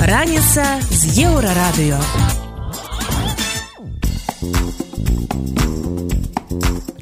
Раніца з еўрарадыё.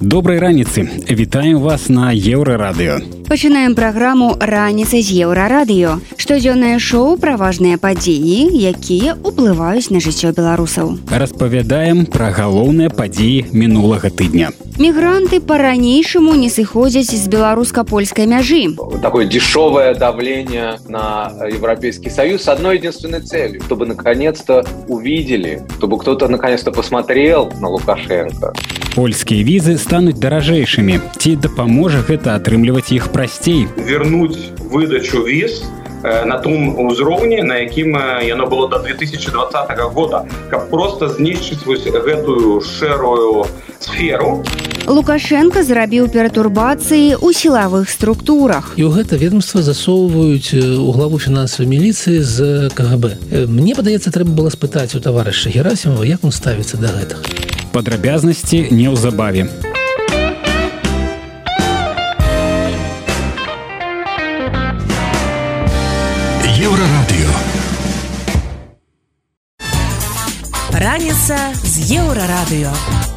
Добрай раніцы вітаем вас на еўрарадыё пачынаем праграму раніца з еўрарадыё штодзённае шоу пра важныя падзеі якія ўплываюць на жыццё беларусаў. Распавядаем пра галоўныя падзеі мінулага тыдня мігранты по-ранейшаму не сыходзяць з беларуска-польскай мяжы. Такое дешевое давление на европейский союз с одной единственной целью чтобы наконец-то увидели чтобы кто-то наконец-то посмотрел на лукашенко. Польскія візы стануць даражэйшымі ці дапаможа гэта атрымліваць іх прасцей вернуть выдачу віз на том узроўні на якім яно было до 2020 года каб просто знішчыць вось гэтую шэрую сферу лукашенко зрабіў пературбацыі ў сілавых структурах і ў гэта ведомства засоўваюць у главу фінансавай міліцыі з кгб мне падаецца трэба было спытаць у таварыша герасімова як он ставіцца да гэтага падрабязнасці неўзабаве. Еўрарадыё. Раніца з еўрарадыё.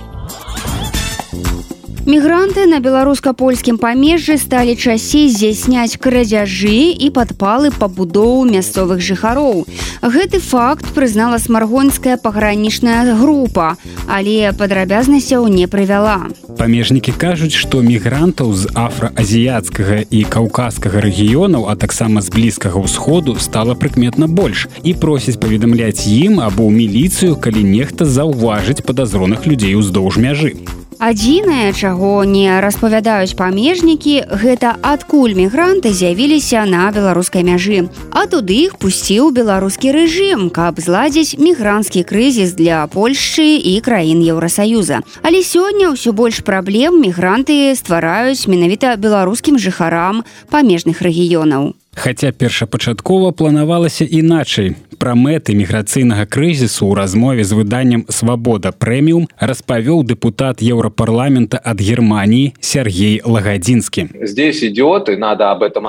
Мігранты на беларуска-польскім памежжы сталі часей здзяйсняць крадзяжы і падпалы пабудоў мясцовых жыхароў. Гэты факт прызнала смаргонская пагранічная група, але падрабязнасцяў не прывяла. Памежнікі кажуць, што мігрантаў з афраазіяцкага і каўказскага рэгіёнаў, а таксама з блізкага ўсходу стала прыкметна больш і просяць паведамляць ім або ў міліцыю, калі нехта заўважыць падазроных людзей уздоўж мяжы. Адзінае, чаго не распавядаюць памежнікі, гэта адкуль мігранты з'явіліся на беларускай мяжы. А туды іх пусціў беларускі рэжым, каб зладзіць мігранцкі крызіс для Польшчы і краін Еўросаюза. Але сёння ўсё больш праблем мігранты ствараюць менавіта беларускім жыхарам памежных рэгіёнаў. Хаця першапачаткова планавалася іначай. Пра мэты міграцыйнага крызісу ў размове з выданнем свабода прэміум распавёў дэпутат еўрапарламента ад Геррманіі Сергей Лагадзінскі. Здесь идет и надо об этом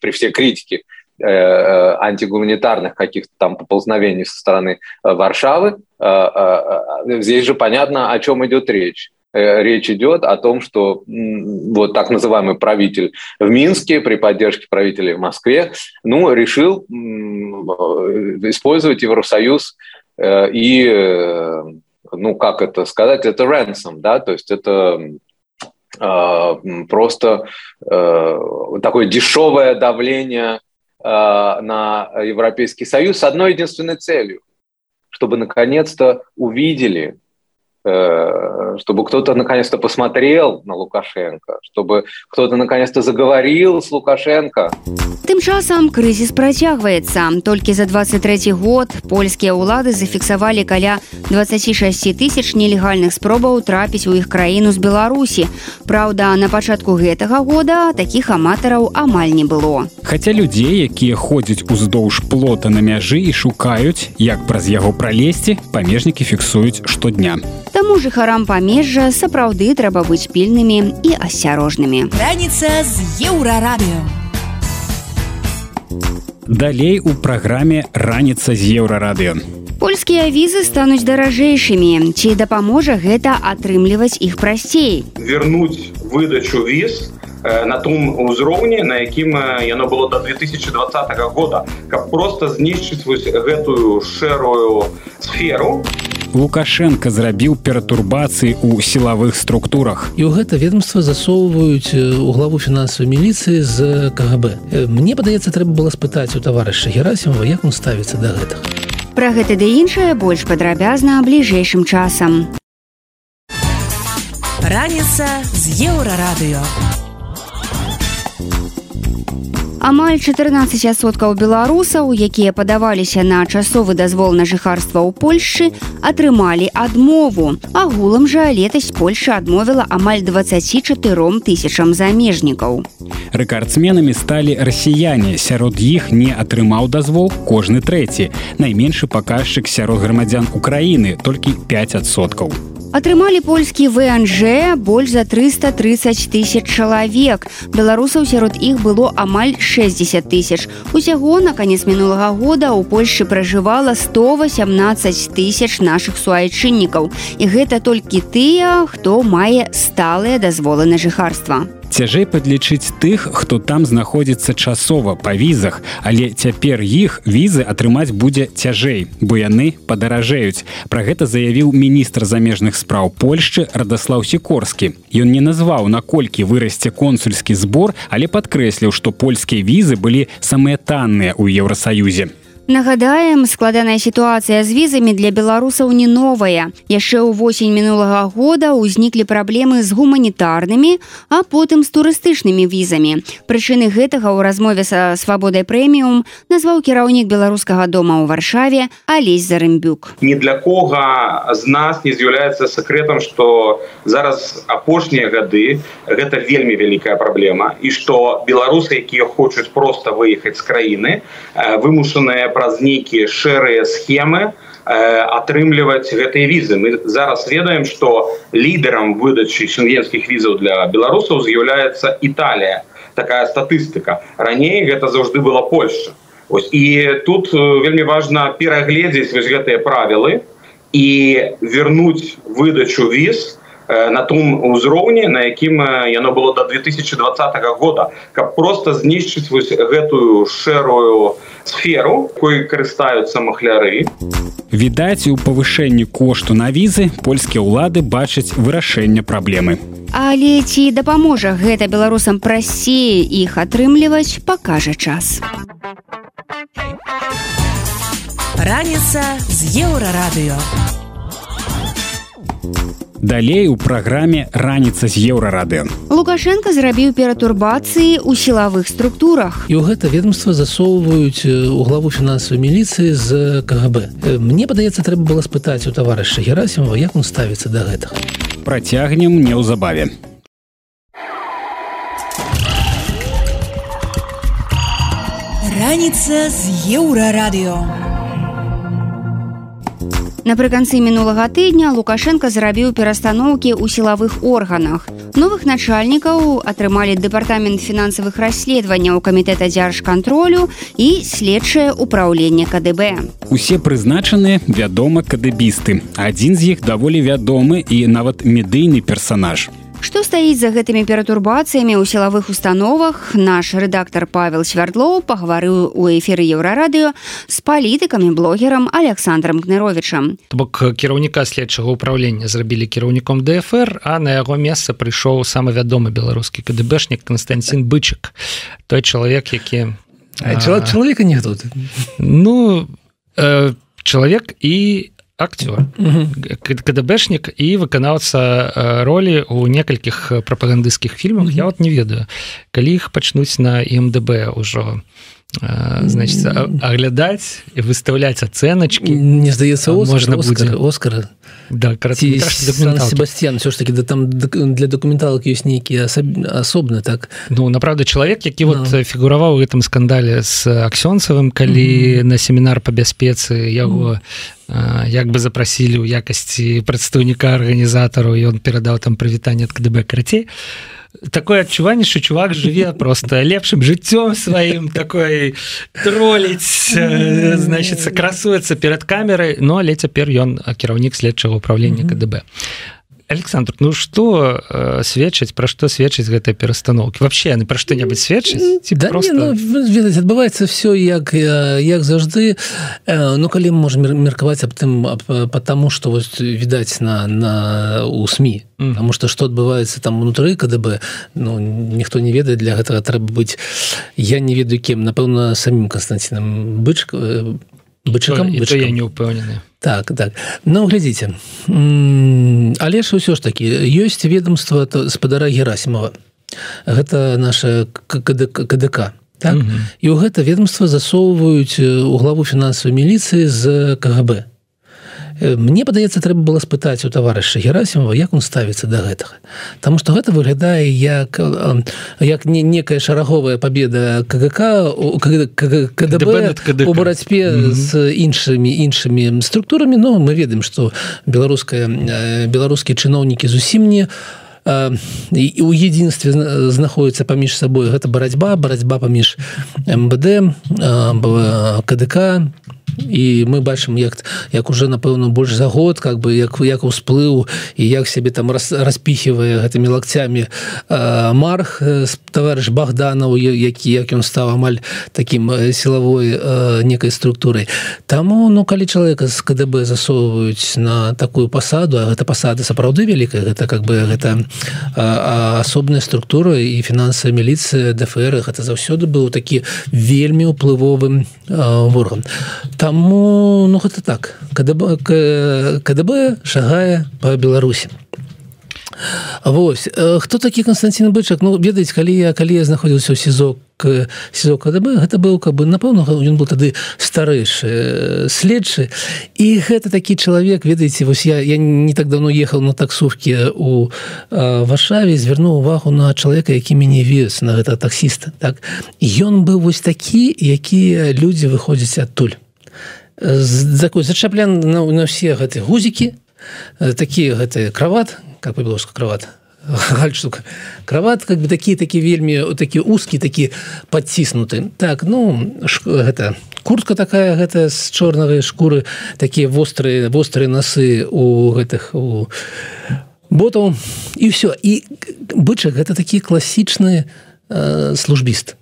при всей критике э, э, антигуманитарных каких-то там поползновений со стороны Варшавы. Э, здесь же понятно, о чем идет речь. Э, речь идет о том, что вот так называемый правитель в Минске при поддержке правителей в Москве ну, решил использовать Евросоюз э, и, э, ну, как это сказать, это ransom, да, то есть это просто такое дешевое давление на Европейский Союз с одной единственной целью, чтобы наконец-то увидели, Э, чтобы кто-то наконец-то посмотрел на Лукашенко, чтобы кто-то наконец-то заговорил с Лукашенко. Тым часам крызіс працягваецца. Толькі за 23 год польскія ўлады зафіксавалі каля 26 тысяч нелегальных спробаў трапіць у іх краіну з Беларусі. Праўда, на пачатку гэтага года такіх аматараў амаль не было. Хаця людзей, якія ходзяць уздоўж плота на мяжы і шукаюць, як праз яго пралезці, памежнікі фіксуюць штодня. Таму жыхарам памежжа сапраўды трэба быць пільнымі і асцярожнымі. Раніца з еўрарадыё. Далей у праграме раніца з еўрарадыё. Польскія візы стануць даражэйшымі. Ці дапаможа гэта атрымліваць іх прасцей. Вернуць выдачу віз на том узроўні, на якім яно было до 2020 года, каб просто знішчыць гэтую шэрую сферу лукашенко зрабіў пературбацыі ў сілавых структурах. І ў гэта ведомства засоўваюць у главу фінансавай міліцыі з кгб мне падаецца трэба было спытаць у таварыша герасімова як он ставіцца да гэтага. Пра гэта ды іншае больш падрабязна бліжэйшым часам. Раніца з еўрарадыё амаль 14соткаў беларусаў якія падаваліся на часовы дазвол на жыхарства ў польльшчы атрымалі адмову. Агулам жа летась польша адмовіла амаль 24 тысячам замежнікаў. Рэкардсменамі сталі расіяне. Сярод іх не атрымаў дазвол кожны трэці. Найменшы паказчык сярод грамадзян украіны толькі 5соткаў атрымалі польскі внж больш за 330 тысяч чалавек. Беларусаў сярод іх было амаль 60 тысяч. Усяго на канец мінулага года у польльшы пражывала 118 тысяч наших суайчыннікаў. І гэта толькі тыя хто мае сталыя дазволы на жыхарства цяжэй падлічыць тых хто там знаходзіцца часова па візах але цяпер іх візы атрымаць будзе цяжэй бо яны падаражэюць. Пра гэта заявіў міністр замежных спраў польшчы радаслаў сікорскі. Ён не назваў наколькі вырасце консульскі збор але падкрэсліў што польскія візы былі самыя танныя ў еўросаюзе Нагадаем, складаная сітуацыя з візамі для беларусаў не новая. Яшчэ ў восень мінулага года ўзніклі праблемы з гуманітарнымі, а потым з турыстычнымі візамі. Прычыны гэтага ў размове са свабодай прэміум назваў кіраўнік беларускага дома ў варшаве Алесь Зарымбюк. Ні для кога з нас не з'яўляецца сакрэтам, што зараз апошнія гады гэта вельмі вялікая праблема і што беларусы, якія хочуць проста выехаць з краіны, вымушаныя праз нейкія шэрыя схемы э, атрымліваць гэтыя візы. Мы зараз ведаем что лідарам выдачы шенгенскіх візаў для беларусаў з'яўляецца Італія. Такая статыстыка. Раней гэта заўжды была Польша. Ось і тут э, вельмі важна перагледзець вось гэтыя правілы і вернуть выдачу віз э, на том узроўні на якім яно было до 2020 года. Каб просто знішчыць вось гэтую шэрую сферу кой карыстаюцца махляры. Відаць у павышэнні кошту на візы польскія ўлады бачаць вырашэнне праблемы. Але ці дапаможа гэта беларусам прасцей іх атрымліваць пакажа час. Раніца з еўрарадыё далей у праграме раніца з еўрарадыо лукашенко зрабіў пературбацыі ў сілавых структурах. І ў гэта ведомства засоўваюць у главу фінансавай міліцыі з кгб мне падаецца трэба было спытаць у таварыша герасімова як он ставіцца да гэтага. Працягнем неўзабаве. Раніца з еўрарадыо Напрыканцы мінулага тыдня Лукашенко зрабіў перастаноўкі ў сілавых органах. Новых начальнікаў атрымалі дэпартамент фінансавых расследаванняў камітэта дзяржкантролю і следчае ўпраўленне КДБ. Усе прызначаныя вядома кадэбісты. Адзін з іх даволі вядомы і нават медыйны персанаж. Што стаіць за гэтымі пературбацыямі ў сілавых установах наш рэдактор павел свярдлоў пагаварыў у эфіры еўрарадыё з палітыкамі блогерам александром кныровичам бок кіраўніка следчага ўправлення зрабілі кіраўніком дфр а на яго месца прыйшоў самы вядомы беларускі кДбшнік константин бычак той чалавек які чалавека не тут ну э, чалавек і актер кДбшнік і выканаўца ролі у некалькіх прапагандысцкіх фільмах я вот не ведаю. Калі іх пачнуць на мдб ўжо значит аглядаць і выставляць ацэначки не здаецца можна будзе оскара да Себастьян все ж таки да там для документалак ёсць нейкія асобны так. Ну направда чалавек які вот no. фігураваў у гэтым скандале с аксёнцавым калі mm -hmm. на семінар по бяспецы яго як бы запрасілі ў якасці прадстаўніка арганізатару ён перадаў там прывітанне ад кДб карацей такое адчуванне що чувак жыве просто лепшым жыццём сваім такой троліць значится красуецца перад камерай но але цяпер ён кіраўнік следчага управлення кДб Александр Ну что э, сведчыць пра што сведчыць гэтыя перастаноўкі вообще яны пра што-небудзь сведчыць да просто... ну, ведаць адбываецца все як як заўжды э, Ну калі можем меркаваць аб тым потому что вось відаць на на у сМ mm. потому что что адбываецца там унутры КДБ Ну ніхто не ведае для гэтага трэба быць я не ведаю кем напэўна самим Константином бычка э, бычакам я не упэўнены так так. Ну глядзіце але ж ўсё ж таки ёсць ведомство спадара герасимова. Гэта наша КДК КДК так? угу. і ў гэта ведомство засоўваюць у главу фінансавай міліцыі з КГБ мне падаецца трэба было спытаць у таварыша герасимова як он ставіцца до гэтага. Таму что гэта выглядае як як не некая шараговая победа КГК КДБ у барацьбе з іншымі іншымі структурамі. Но мы ведаем что беларуская беларускія чыноўнікі зусім не у единстве знаходіцца паміж сабой. Гэта барацьба барацьба паміж МБД КДК і мы бачым як як уже напэўна больш за год как бы як як усплыў і як сябе там раз, распіхивае гэтымі лакцямі марх товарищ богданаў які як ён стаў амаль таким сілавой некай структурай таму ну калі чалавека з КДБ засоўваюць на такую пасаду а гэта пасада сапраўды вялікая гэта как бы гэта асобная структура і фінансавая міліцыя ДФР гэта заўсёды быў такі вельмі ўплывовым ворган Таму ну гэта так. КДБ, КДБ шагае по Беларусі. Вось хто такі Константин бычак? Ну ведаць калі я калі я знаходзіўся ў сезок сезок КДБ гэта быў каб бы напэўна ён был тады старэйшы следчы. І гэта такі чалавек ведаеце вось я я не так давно ехал на таксовке у варшаве звярнуў увагу на чалавека які мяне вез на гэта таксіста так? Ён быў вось такі якія людзі выходзяць адтуль такой зачаплян на, на все гэты гузікі такія гэты крават как по-беларуску крават гальштук крават как бы такі такі вельмі такі узкі такі подціснуты так ну ш, гэта куртка такая гэта з чорнавай шкуры такія вострыя вострыя насы у гэтых у ботаў і все і бычак гэта такі класічны э, службіст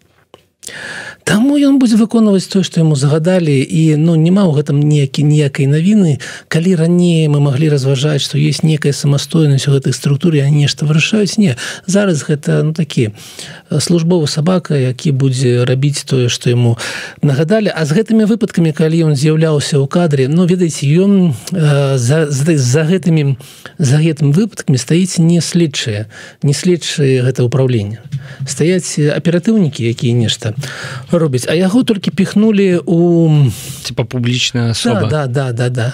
Таму ён будзе выконваць тое, што яму загадалі і ну няма ў гэтым неякі ніякай навіны. Калі раней мы маглі разважаць, што есть некая самастойнасць у гэтай структуры, а нешта вырашаюць не. Зараз гэта ну, такі службовы сабака, які будзе рабіць тое, што яму нагадалі. А з гэтымі выпадкамі, калі ён з'яўляўся ў кадры, ну ведаеце, ён э, за, за, за гэтымі за гэтым выпадкамі стаіць не следчыя, не следчыя гэта ўправленне. Стаяць аператыўнікі, якія нешта робіць а яго толькі піхнули у типа публічная особа да да да да,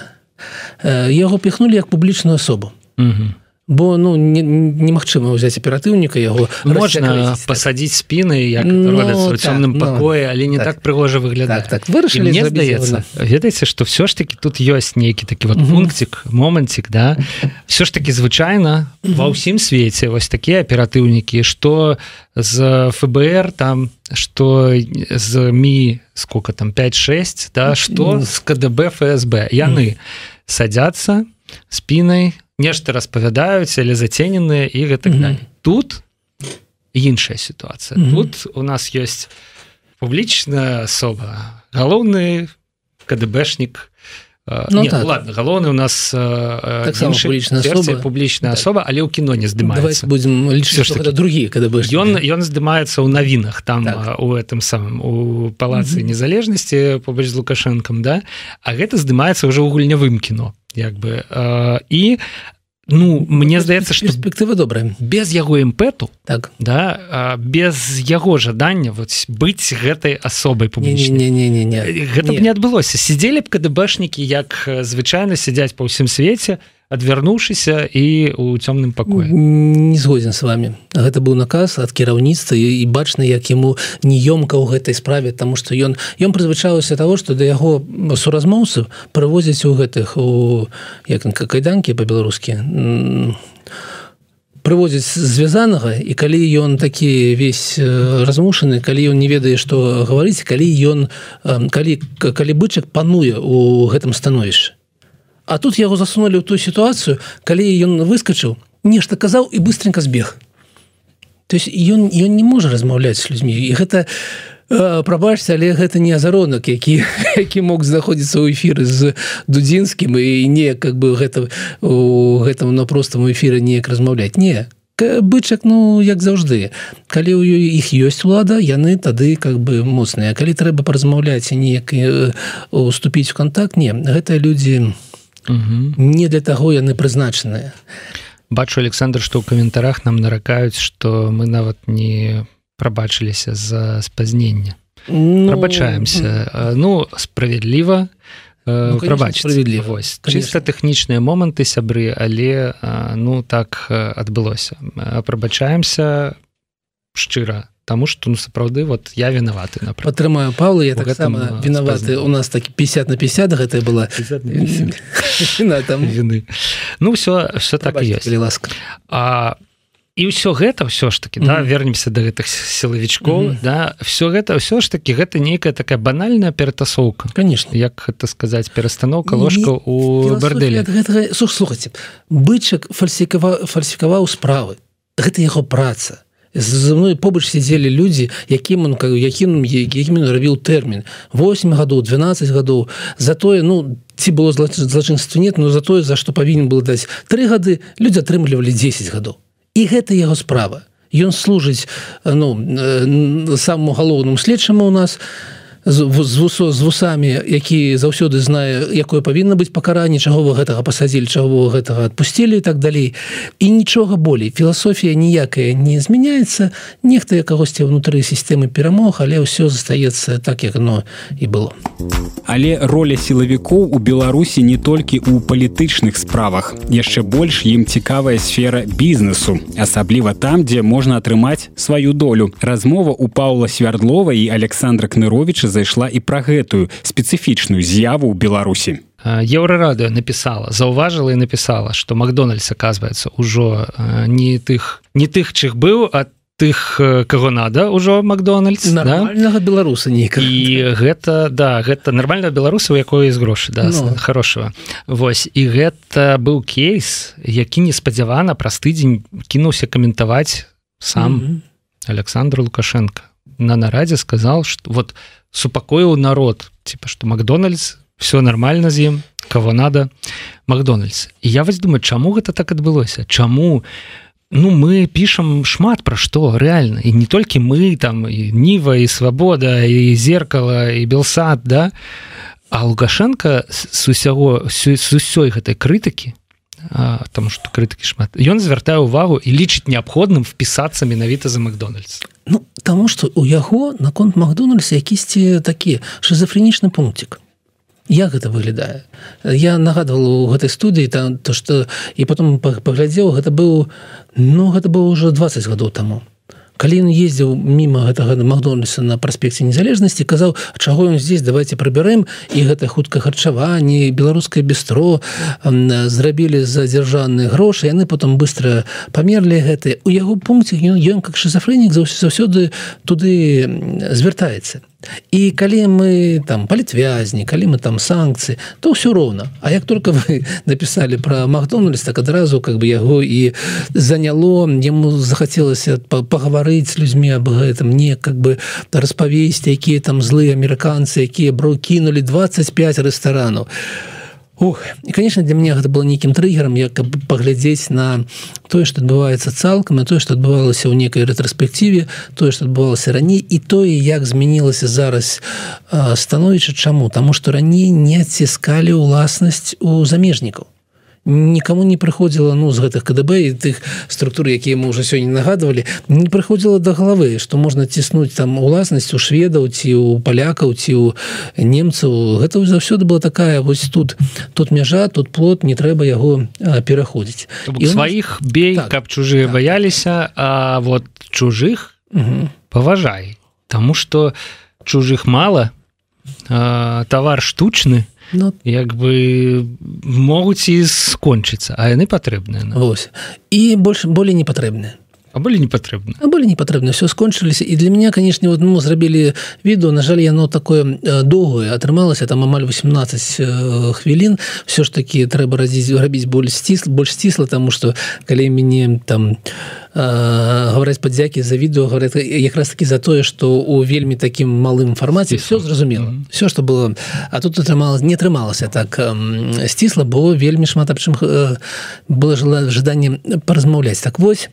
да. яго піхнули як публічную особу угу. Бо ну немагчыма ўзяць аператыўніка яго можна пасадзіць спіны ну, цёмным так, пакоі ну, але не так, так прыгожа выглядаць. так, так вырашылі мне здаецца ведаеце што все ж таки тут ёсць нейкі такі вот пунктик момантик да? Все ж таки звычайна ва ўсім свеце вось такія аператыўнікі что з ФБР там что з ми сколько там 56 да? Что с КДБ ФСБ. Яны садятся спінай нешта распавядаюць але зацененыя і гэтак mm -hmm. тут іншая сітуацыя mm -hmm. тут у нас есть публічная асоба галоўны КДБшнік ну, не, так. ладно галоўны у нас так публічная особа публічная так. особа але ў кіно не здымаецца будем другі когда ён ён здымаецца ў навінах там так. у этом самым у палацы незалежнасці побач з лукашэнкам да а гэта здымаецца ўжо ў гульнявым кіно як бы і ну мне здаецца что перспектыва добрая без яго імпэту так да без яго жадання вот быць гэтай асобай не, не, не, не, не. гэта не. б не адбылося сидзелі б кДбэшнікі як звычайна сядзяць па ўсім свеце то адвярнуўшыся і у цёмным пакоі не згодзін с вами. Гэта быў наказ ад кіраўніцтва і бачна як яму неёмка ў гэтай справе тому что ён ён прызвычалася того что да яго суразмоўцаў прывозяць у гэтых у як кайданкі по-беларускі прывозяць звязанага і калі ён такі весь размушаны калі ён не ведае што гаварыць калі ён калі калі бычак пануе у гэтым становішча А тут яго засунули ў ту сітуацыю калі ён выскочыў нешта казаў і быстренько збег. То есть ён ён не можа размаўляць з людзьмі. І гэта прабачце але гэта не азаронак які які мог знаходзіцца ў эфіры з дудзінскім і не как бы гэта у гэтым на простым эфіры неяк размаўляць. Не бычак ну як заўжды. Калі ў іх ёсць улада яны тады как бы моцныя. Калі трэба паразмаўляць неяк уступіць у контакт не. Гэтыя людзі не угу. не для таго яны прызначаныя. Бачу александр что ў каментарах нам наракаюць что мы нават не прабачыліся за спазнення ну, прабачаемся. ну справядліва ну, прабач справедлівасць чыста тэхнічныя моманты сябры але ну так адбылося. Прабачаемся шчыра Таму что ну сапраўды вот я вінаваты на падтрымаю Павла я так сама вінаваты у нас такі 50 на 50 гэта была вины. ну все все так есть. ласка а і ўсё гэта ўсё ж таки да вернемся до гэтых сілавічкоў да все гэта ўсё ж таки гэта нейкая такая банальная ператасоўка конечно. Як гэта сказаць перастановка ложка у барделі слухайте бычак фальсікава фальсікаваў справы. Гэта яго праца за мной побач сядзелі людзі якім он якім якім рабіў тэрмін. 8 гадоў 12 гадоў. Затое ну ці было злачынства нет но за тое за што павінен был даць три гады людзі атрымлівалі 10 гадоў. І гэта яго справа. Ён служыць ну самому галоўному следчаму у нас. з, з, вусо, з вусамі які заўсёды знае якое павінна быць пакаранне чаго вы гэтага пасадзілі чаго гэтага адпусцілі і так далей. І нічога болей. Філасофія ніякая не змяняецца. Нехта я кагосьці ўнутры сістэмы перамог але ўсё застаецца так як оно і было. Але роля сілавікоў у беларусі не толькі ў палітычных справах. Яшчэ больш ім цікавая сфера бізнесу асабліва там дзе можна атрымаць сваю долю. Размова у паула свярдлова і александра кныровича зайшла і пра гэтую спецыфічную з'яву ў беларусі еўрарадыо написала заўважыла і написала что макдональдс оказывается ўжо не тых не тых чых быў а тых кого надо ўжо макдональдс нормальнага да? беларуса не і гэта да гэта нормального беларуса у якой есть грошы да ну. хорошего Вось і гэта быў кейс які неспадзявана праз тыдзень кінуўся каментаваць сам mm -hmm. александр лукашенко на нарадзе сказал что вот супакоіў народ типа что макдональдс все нормально з ім кого надо макдональдс і я вось думаю чаму гэта так адбылося? Чаму ну мы пішам шмат пра што реально і не толькі мы там і ніва і свабода і зеркала і белсад да? А лукашенко с усяго с усёй гэтай крытыкі там что крытыкі шмат ён звяртае увагу і лічыць неабходным впісацца менавіта за макдональдс. Ну таму что у яго наконт макдональдс якісьці такі шизофренічны пунктик. Як гэта выглядае я нагадывал у гэтай студыі там то что і потом паглядзеў гэта быў ну гэта было уже 20 гадоў таму калі ён ездзіў мимо гэтага макдональдса на праспекце незалежнасці казаў чаго ён здесь давайте прыбярэм і гэта хутка харчаванне беларускае бістро зрабілі за дзяржаныя грошы яны потом быстро памерлі гэты. У яго пункце ён ён как шизофренік заўсёды туды звяртаецца і калі мы там палітвязні калі мы там санкцыі то ўсё роўна А як только вы написали про макдональдс так адразу как бы яго і заняло. Яму захацелася пагаварыць людзьмі об гэтым не как бы распавесці якія там злыя амерыканцы якія бро кінули 25 рэстаранаў а Ух, і конечно для меня гэта было нейкім трыггером як каб паглядзець на тое что адбываецца цалкам на тое что адбывалася ў некай рэтраспектыве тое что адбывалася раней і тое як змянілася зараз становішча чаму тому что раней не адціскалі ўласнасць у замежнікаў никому не прыходзіла ну з гэтых КДБ і тых структур якія мы уже сёння нагадывалі не прыходзіла до головы что можна ціснуць там уласнасць у шведаў ці у палякаў ці у немцаў. Гэта заўсёды была такая вось тут тут мяжа тут плод не трэба яго пераходзіць. І сваіх нас... бей так, каб чужыя так, баяліся а вот чужых паважай Таму что чужых мало товар штучны то ну, як бы могуць і скончыцца а яны патрэбныя ну. і больш болей не патрэбныя А былі не патрэбна а былі не патрэбна все скончыліся і для меня канешне вот ну зрабілі відэо на жаль яно такое доўгое атрымалася там амаль 18 хвілін все ж таки трэба радзіць рабіць больш сцісла больш сцісла тому что калі мяне там гавараць падзякі за відэо говорят якраз таки за тое что у вельмі таким малым фармаце все зразумела mm -hmm. все что было а тут атрымалось не атрымалася так сцісла бо вельмі шмат аб чым было жаданне паразмаўляць так вось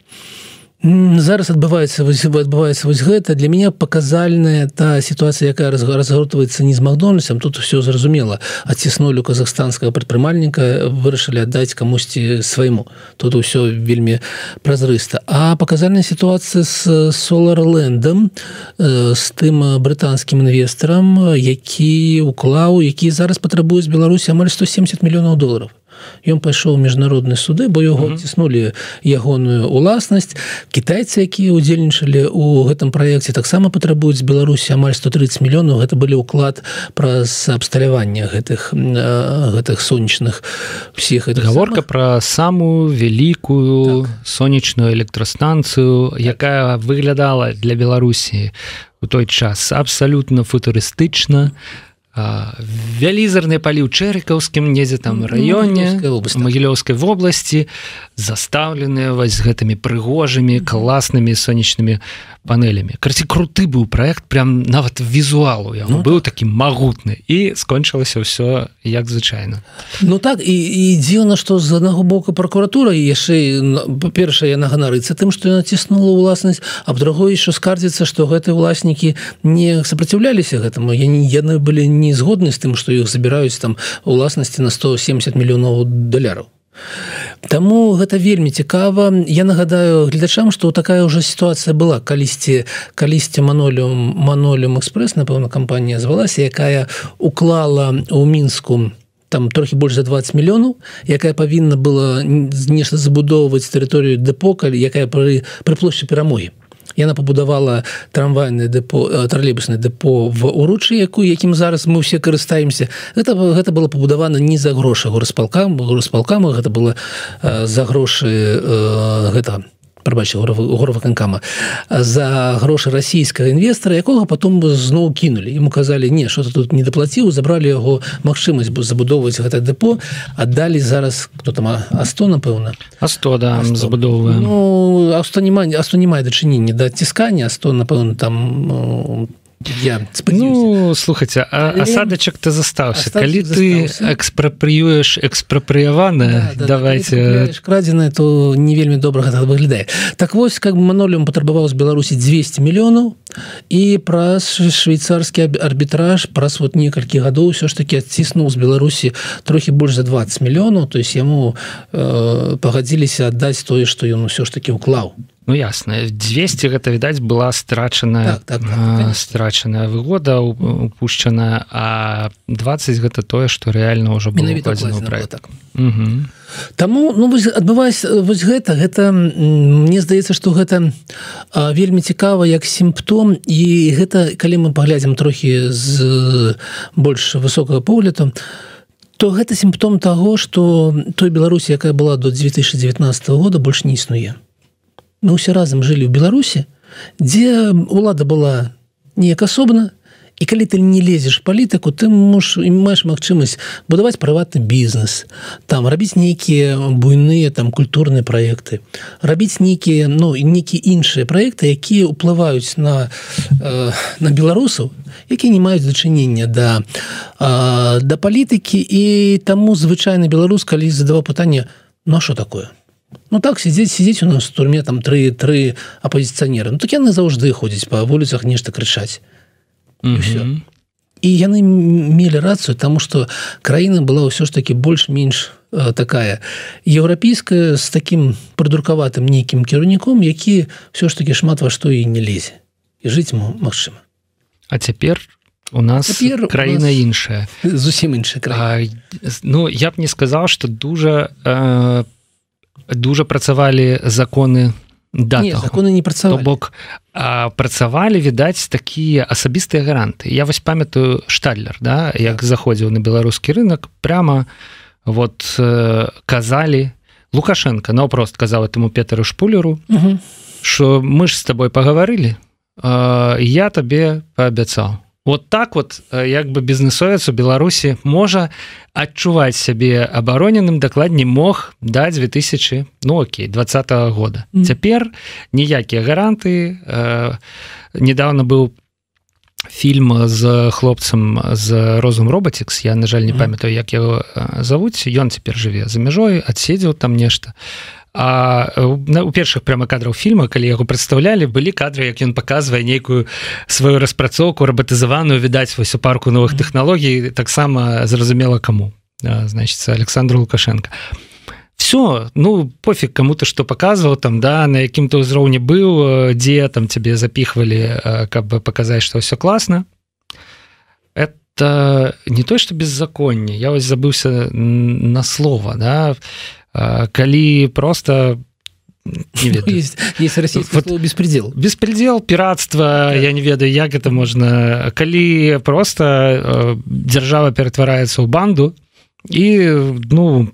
зараз адбываецца адбываецца вось гэта. Для меня паказальная та сітуацыя якая разгортваецца не з макдональдсом. Тут все зразумела. Адціснулю казахстанскага прадпрымальніка вырашылі аддаць камусьці свайму тут усё вельмі празрыста. А паказальная сітуацыя з соларлендом з тым брытанскім інвестарам які уклаў які зараз патрабуюць беларусі амаль 170 мільёнаў долларов ён пайшоў міжнародны суды бо яго ціснулі ягоную уласнасць кітайцы якія удзельнічалі у гэтым праекце таксама патрабуюць беларусі амаль 130 мільёнаў. Гэта былі ўклад праз абсталяванне гэтых гэтых сонечных всех гаворка про самую вялікую так. сонечную электрастанцыю якая выглядала для беларусі у той час абсалютна футурыстычна вялізарныя палі ў чэрыкаўскім недзе там раёне магілёўскай вобласці застаўленыя вось гэтымі прыгожымі класнымі сонечнымі панелямі карці круты быў проект прям нават візуалу я ну, быў так. такі магутны. І скончылася ўсё як звычайна. Ну так і, і дзіўна што з аднаго боку прокуратура яшчэ па-першае яна ганарыцца тым што яна ціснула ўласнасць а другой еще скардзіцца што гэтыя ўласнікі не сапраціўляліся гэтаму. Я не яны былі не згодны з тым што іх забіраюць там уласнасці на 170 мільёнаў даляраў Таму гэта вельмі цікава. Я нагадаю гледачам што такая ўжо сітуацыя была. Калісьці калісьці манолюм манолюм экспрэс напэўна кампанія звалася якая уклала ў мінску там трохі больш за 20 мільёнаў якая павінна была нешта забудоўваць тэрыторыю дэпокаль якая пры пры плошчы перамогі яна пабудавала трамвайны депо э, тралейбусны депо в уручы якую якім зараз мы все карыстаемся. Это гэта было пабудавана не за грошы горасполкам горасполкама гэта было э, за грошы э, гэта прабачыў гораваканкама за грошы расійскага інвестора якога потом зноў кінулі. Ему казалі не что тут не даплаціў забралі яго магчымасць бы забудоўваць гэта депо аддалі зараз кто там асто напэўна? А 100 да забудоўваем. Ну, а што не мае а што не мае дачынення да ціскання а 100 напэўна там ну, я ну, слухайте асадачак ты застаўся калі ты экспрапрыюеш экспрапрыявана да, да, давайте крадзеная то не вельмі добра гэта выглядае так вось как манолем патрабаваў з беларусі 200 мільёнаў і праз швейцарскі арбітраж праз вот некалькі гадоў ўсё ж таки адціснуў з беларусі трохі больш за 20 мільёнаў то есть яму э, пагадзіліся аддаць тое што ён усё ж таки уклаў Ну ясна 200 гэта відаць была страчаная так, так, так, страчаная выгода упушчаная а 20 гэта тое што рэальна ўжо так. Таму ну, адбываюсь вось гэта гэта мне здаецца што гэта а, вельмі цікава як сімптом і гэта калі мы паглядзім трохі з больш высокага погляду то гэта сімптом таго што той Беларусі якая была до 2019 года больш не існуе мы ўсе разам жылі ў беларусі дзе улада была неяк асобна і калі ты не лезеш палітыку ты муж і маеш магчымасць будаваць прыватны бізнес там рабіць нейкія буйныя там культурныя праекты рабіць нейкія ну і нейкія іншыя праекты якія ўплываюць на э, на беларусаў які не маюць дачынення да э, да палітыкі. І таму звычайны беларус калі задаваў пытанне ну що такое Ну так сидзець сидзець у нас турме там тры тры апозіцыянеры Ну так яны заўжды ходзяць па вуліцах нешта крычаць mm -hmm. і яны мелі рацыю тому что краіна была ўсё ж таки больш-менш э, такая еўрапейская з таким прыдрукаватым нейкім кіраўніком які все ж таки шмат во што і не лезе і жыць магчыма А цяпер у нас цяпер краіна нас іншая. зусім іншая Ну я б не сказал что дужа э, дужа працавалі законы да законы не працавалі. Бок працавалі відаць такія асабістыя гаранты. Я вось памятаю штадлер да як так. заходзіў на беларускі рынок прямо вот казалі лукашенко наўпрост казаў этому петару шпулеру что мы ж з тобой пагаварылі я табе паабяцаў вот так вот э, як бы бізнесовец у беларусі можа адчуваць сябе абароненым дакладней мог да 2000 ну окей двадцатого года. Mm. цяпер ніякія гаранты э, недавно быў фільм з хлопцам з розум роботикс я на жаль не памятаю як яго э, завуць. Ён цяпер жыве за мяжой адседзеў там нешта А у першых прямо кадраў фільма калі яго прадстаўлялі былі кадры як ён показвае нейкую сваю распрацоўку рабатызаваную відаць вось у парку новых тэхналогій таксама зразумела каму значится александр лукашенко. Все ну пофиг кому-то что показывал там да на якім-то ўзроўні быў дзе там тебе запихвалі каб бы показать что все классно. Это не то что беззаконне я вось забыўся на слово да калі просто есть, есть вот, беспредел беспредел пиратства да. я не ведаю як это можна калі просто дзяржава ператвараецца ў банду і ну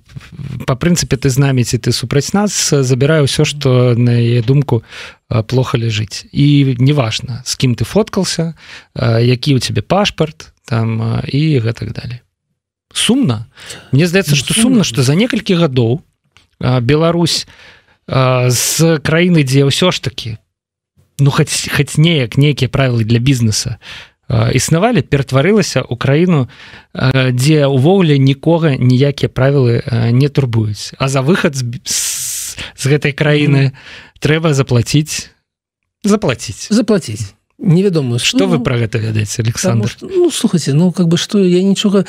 по прынцыпе ты знаміць і ты супраць нас забіраю ўсё что на яе думку плохо ляжыць і неважно з кім ты фоткался які у тебе пашпарт там і гэтак далее. Сумна мне здаецца что сумна что за некалькі гадоў Беларусь з краіны дзе ўсё ж таки ну хоць хоць неяк нейкія правілы для бізнеса існавалі ператварылася ў краіну дзе увогуле нікога ніякія правілы не турбуюць а за выхад з, з, з гэтай краіны mm -hmm. трэба заплаціць заплаціць заплаціць невядома что ну, вы про гэта ведаеце александр? что, ну слухайте ну как бы что я нічога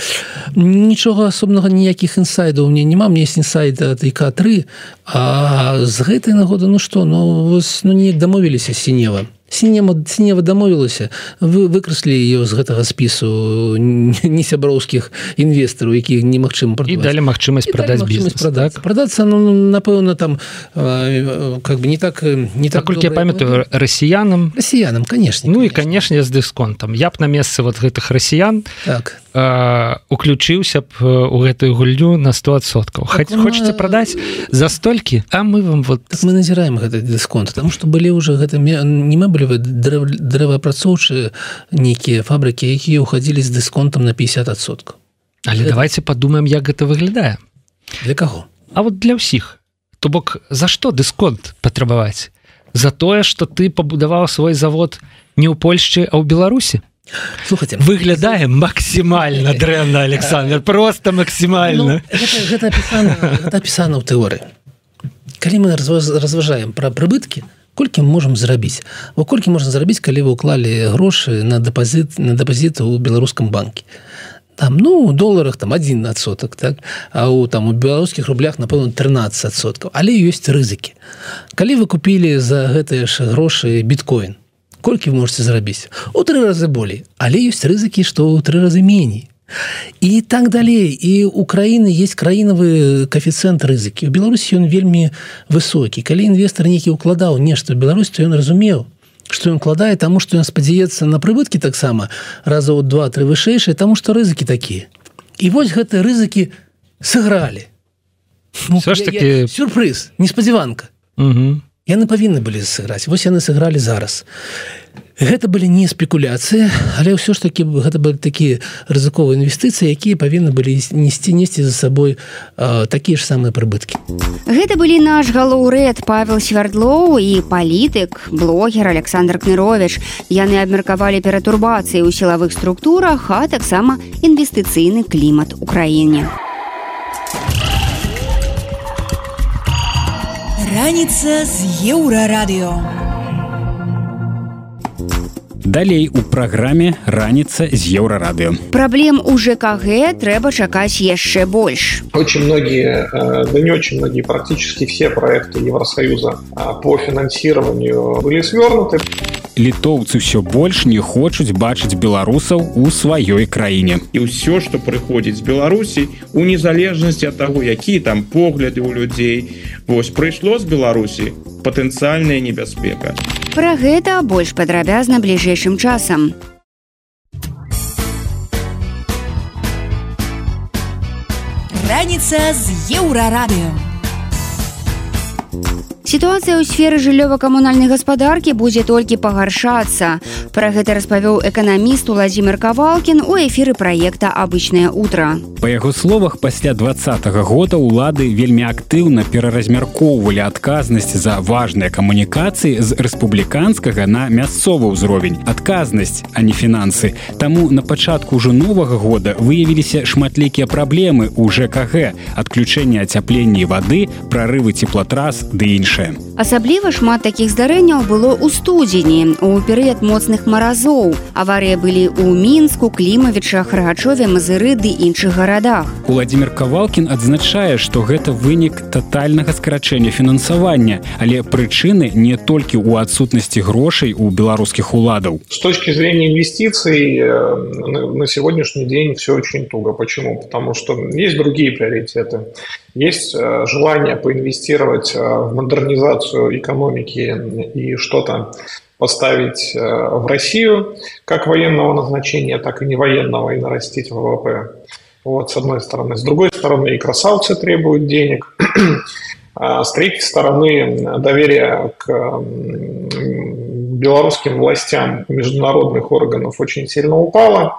нічога асобнага ніякіх інсайдаў мне няма мне есть інсайд тк3 а з гэтай нагоды ну что ну вось ну неяк дамовіліся сінева сінема сінева дамовілася. Вы выкраслі ее з гэтага спісу не сяброўскіх інвестараў якіх немагчыма далі магчымасць продаць бізнес продать так? продацца ну напэўна там как бы не так не так колькі я памятаю расіянам. Расіянам конечно ну і канешне з дысконтам. Я б на месцы вот гэтых расіян так уключыўся б у гэтую гульню на 100соткаў так, хоць хочаце прадаць за столькі а мы вам вот так мы назіраем гэты дысконт там что былі уже гэта не мы былі дрэваапрацоўчыя нейкія фабрыкі якія ўхадзілі з дысконтам на 50соткаў але гэта... давайте подумаем як гэта выглядае для каго А вот для ўсіх то бок за што дысконт патрабаваць за тое что ты пабудаваў свой завод не ў Польшчы а ў беларусі слухайте выглядае максімальна дрэнна александр просто максімальна ну, гэта опісана ў тэорыі. Калі мы разважаем пра прыбыткі колькі мы можемм зрабіць? Во колькі можна зрабіць калі вы уклалі грошы на дэпазіт на дэпазіты ў беларускам банке там ну доларах там один адсотак так? А у там у беларускіх рублях напэўна 13соткаў але ёсць рызыкі. Калі вы купілі за гэтыя ж грошы біткоін колькі вы можете зрабіць у тры разы болей але ёсць рызыкі што ў тры разы меней і так далей і Украіны есть краінавы каэфіцыент рызыкі у беларусі ён вельмі высокі калі інвестор нейкі укладаў нешта беларусь то ён разумеў что ён кладае таму что ён спадзяецца на прыбыткі таксама раза ў два-тры вышэйшыя таму что рызыкі такія і вось гэтыя рызыкі сыгралі ну, ж таки сюрпрыз неспадзяванка угу яны павінны былі сыграць. Вось яны сыгралі зараз. Гэта былі не спекуляцыі але ўсё ж таки гэта былі такія рызыковыя інвестыцыі якія павінны былі несці несці за сабой э, такія ж самыя прыбыткі. Гэта былі наш галоўрэд павел свярдлоў і палітык блогер александр кнырович яны абмеркавалі пературбацыі ў сілавых структурах а таксама інвестыцыйны клімат у краіне Раніца з еўрарадыё. Далей у праграме раніца з еўрарадыё. Праблем у ЖКГ трэба чакаць яшчэ больш. Очень многие, э, да не очень многие, практически все проекты Евросоюза э, по финансированию были свернуты літоўцы ўсё больш не хочуць бачыць беларусаў у сваёй краіне. І ўсё што прыходзіць з беларусій у незалежнасці ад таго які там погляды ў людзей вось прыйшло з беларусі патэнцыяльная небяспека. Пра гэта больш падрабязна бліжэйшым часам. Раніца з еўрарадыё Сітуацыя ў сферы жыллёва-камунальнай гаспадаркі будзе толькі пагаршацца. Пра гэта распавёў эканаміст Владзімир Кавалкін у эфіры праекта абычнае утро. Па яго словах пасля два года ўлады вельмі актыўна пераразмяркоўвалі адказнасць за важныя камунікацыі з рэспубліканскага на мясцовы ўзровень. Адказнасць, а не фінансы. Таму на пачатку ўжо новага года выявіліся шматлікія праблемы ў ЖКГ, адключэнне ацяплення вады, прарывы цеплатрас ды іншае. Асабліва шмат такіх здарэнняў было ў студзені у перыяд моцных маразоў. Аварыя былі ў мінску, клімавічах, рагачове, мазыры ды іншых гарадах. Владимир Кавалкін адзначае, што гэта вынік татальнага скарачэння фінансавання, але прычыны не толькі ў адсутнасці грошай у беларускіх уладаў. С точки зрения инвестиций э, на сегодняшний день все очень туго. Почему? Потому что есть другие приоритеты. Есть э, желание поинвестировать э, в модернизацию экономики и что-то поставить в Россию как военного назначения, так и не военного и нарастить ВВП. Вот, с одной стороны. С другой стороны, и красавцы требуют денег. А с третьей стороны, доверие к белорусским властям международных органов очень сильно упало.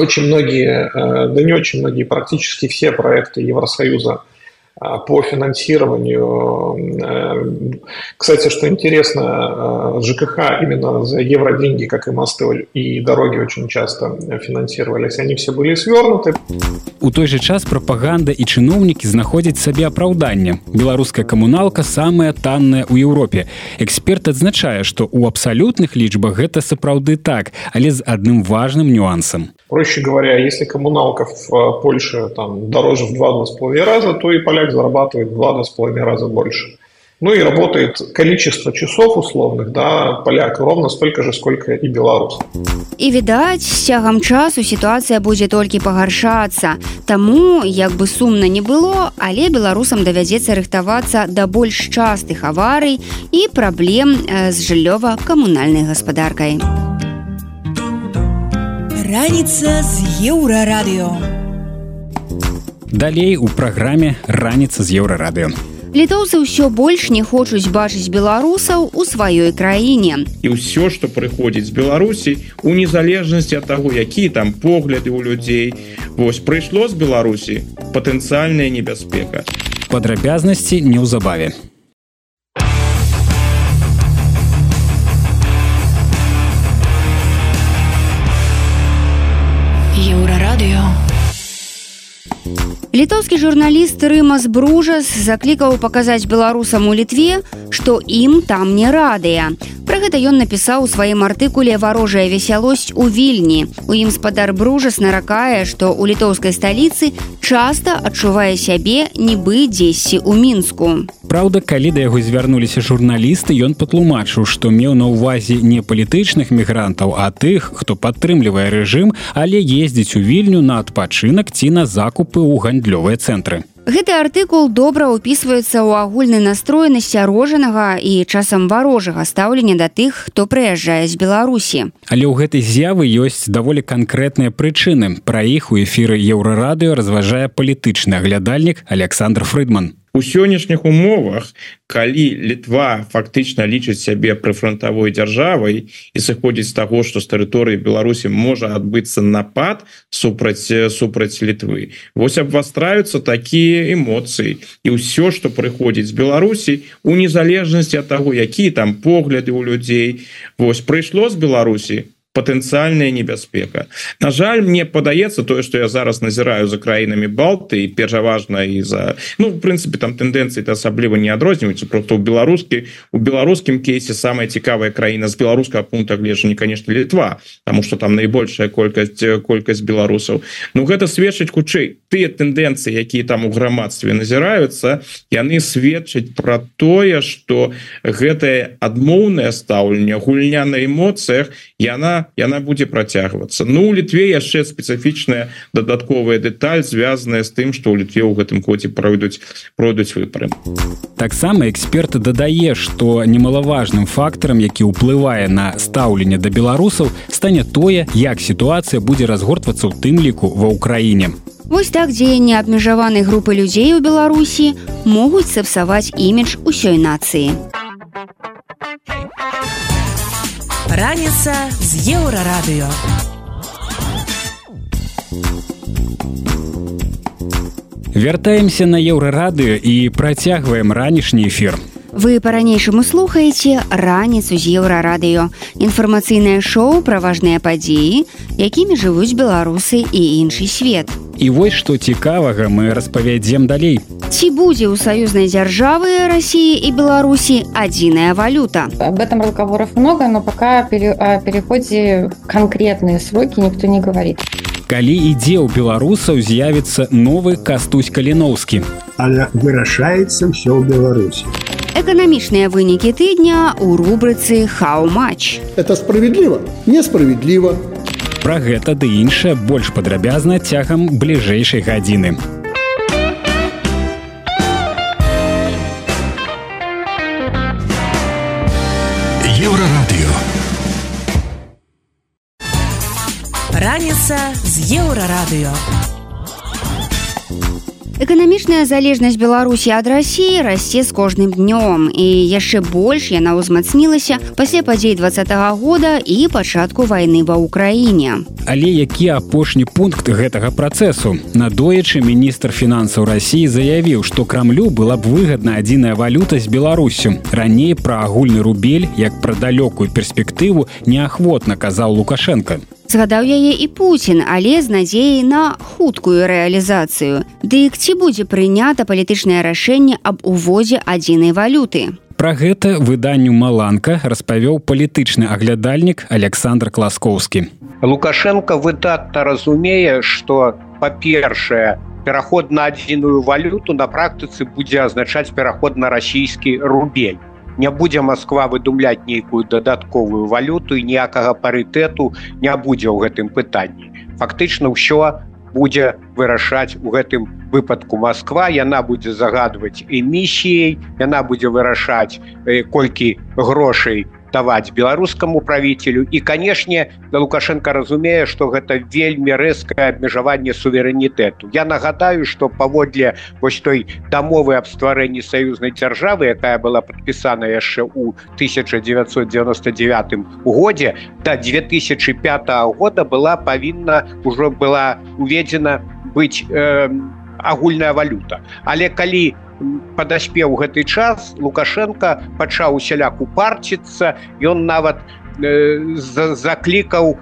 Очень многие, э, да не очень многие, практически все проекты Евросоюза а, по финансированию. Э, кстати, что интересно, э, ЖКХ именно за евро деньги, как и мосты и дороги очень часто финансировались, они все были свернуты. У той же час прапаганда і чыноўнікі знаходзяць сабе апраўданне. Беларуская камуналка самая танная ў Еўропе. Эксперт адзначае, што ў абсалютных лічбах гэта сапраўды так, але з адным важным нюансам. Проще говоря, если коммуналка в э, Польше там, дороже в 2-2,5 раза, то и поляк зарабатывает в 2-2,5 раза больше. Ну и работает количество часов условных, да, поляк ровно столько же, сколько и белорус. И, видать, с тягом часу ситуация будет только погоршаться. Тому, як бы сумно не было, але белорусам доведется рыхтоваться до больш частых аварий и проблем э, с жильево-коммунальной господаркой раніца з еўрарадыё. Далей у праграме раніца з еўрарадыё літоўцы ўсё больш не хочуць бачыць беларусаў у сваёй краіне. І ўсё што прыходзіць з беларусій у незалежнасці ад таго які там погляды ў людзей вось прыйшло з беларусі патэнцыяльная небяспека. Падрабязнасці неўзабаве літоўскі журналіст рымас бружас заклікаў паказаць беларусам у літве што ім там не радыя Пра гэта ён напісаў у сваім артыкуле варожая весялосць у вільні у ім спадар бружас наракае што ў літоўскай сталіцы часта адчувае сябе нібы дзесьці ў мінску Праўда калі да яго звярнуліся журналісты ён патлумачыў што меў на ўвазе не палітычных мігрантаў а тых хто падтрымлівае рэжым але ездзіць у вільню на адпачынак ці на закупы ў гандлёвыя цэнтры. Гэты артыкул добра ўпісваецца ў агульны настрой насцярожанага і часам варожага стаўлення да тых, хто прыязджае з Беларусі. Але ў гэтай з'явы ёсць даволі канкрэтныя прычыны. Пра іх у эфіры еўрарадыё разважае палітычны аглядальнік Александр Фрыдман у сённяшніх умовах калі літва фактычна лічыць сябе прыфронтавой дзяржавай і сыходзіць з таго што з тэрыторыі беларусі можа адбыцца напад супраць супраць літвы вось абвастраюцца такія эмоцыі. І ўсё што прыходзіць з беларусій у незалежнасці ад таго які там погляды ў людзей вось прыйшло з беларусі патэнцыяльная небяспека На жаль мне падаецца тое что я зараз назіраю за краінамі балты пераважна і за ну в прынцыпе там тэндэнцыі асабліва не адрозніваюцца просто у беларускі у беларускім кейсе самая цікавая краіна з беларускага пункта гледжання конечно літва тому что там найбольшая колькасць колькасць беларусаў. Ну гэта сведчыць хутчэй тыя тэндэнцыі якія там у грамадстве назіраюцца яны сведчаць про тое что гэтае адмоўнае стаўленне гульня на эмоцыях яна яна будзе працягвацца Ну у літве яшчэ спецыфічная дадатковая дэталь звязаная з тым што ў літве ў гэтым коце пройдуць пройдуць выбары таксама эксперты дадае што немалаважным фактарам які ўплывае на стаўленне да беларусаў стане тое як сітуацыя будзе разгортвацца ў тым ліку ва ўкраіне Вось так дзеянне абмежаванай групы людзей у беларусі могуць сапсаваць імідж усёй нацыі раніца з еўрарадыё вяртаемся на еўрарадыё і працягваем ранішні эфир Вы па-ранейшаму слухаеце раніцу з еўрарадыё. Інфармацыйнае шоу пра важныя падзеі, якімі жывуць беларусы і іншы свет. І вось што цікавага мы распавядзем далей. Ці будзе ў саюзнай дзяржавы Росіі і Беларусі адзіная валюта. Об этом разговоров много, но пока о переходе конкретные сроки никто не говорит. Калі ідзе ў беларусаў з'явіцца новы кастусь каліноўскі. Але вырашаецца ўсё ў Беларусі. Эканамічныя вынікі тыдня ў рубрыцы хау-матч. Это справядліва, несправядліва. Пра гэта ды іншае больш падрабязна цягам бліжэйшай гадзіны. Еўрарадыё. Раніца з еўрарадыё. Эканамічная залежнасць Беларусі ад рассіі расце з кожным днём і яшчэ больш яна ўзмацнілася пасля падзей два -го года і пачатку вайны ва ўкраіне. Але які апошні пункт гэтага працэсу надоечы міністр фінансаў рассіі заявіў, што крамлю была б выгадна адзіная валюта з Беларусю. Раней пра агульны рубель як пра далёкую перспектыву неахвотна казаў Лукашенко згадаў яе і Пуін, але з надзеяй на хуткую рэалізацыю. Дык ці будзе прынята палітычнае рашэнне аб увозе адзінай валюты. Пра гэта выданню Маланка распавёў палітычны аглядальнік Александр Класкоўскі. Лукашенко выдатна разумее, што па-першае, пераход на адзіную валюту на практыцы будзе азначаць пераход на расійскі рубель не будзе Москва выдумляць нейкую дадатковую валюту і ніякага парытэту не будзе ў гэтым пытанні. Фактычна ўсё будзе вырашаць у гэтым выпадку Москва яна будзе загадваць эмісіяй яна будзе вырашаць колькі грошай даваць беларускаму правителю і канешне да лукашенко разумее что гэта вельмі рэзкае абмежаванне суверэнітэту. Я нагадаю что паводле вось той дамовы аб стварэнні саюзнай дзяржавы якая была подпісана яшчэ у 1999 годзе до 2005 года была павінна ўжо была уведзена быць э, агульная валюта. Але калі у падаспеў гэты час лукашенко пачаў усяляку парціцца ён нават э, заклікаў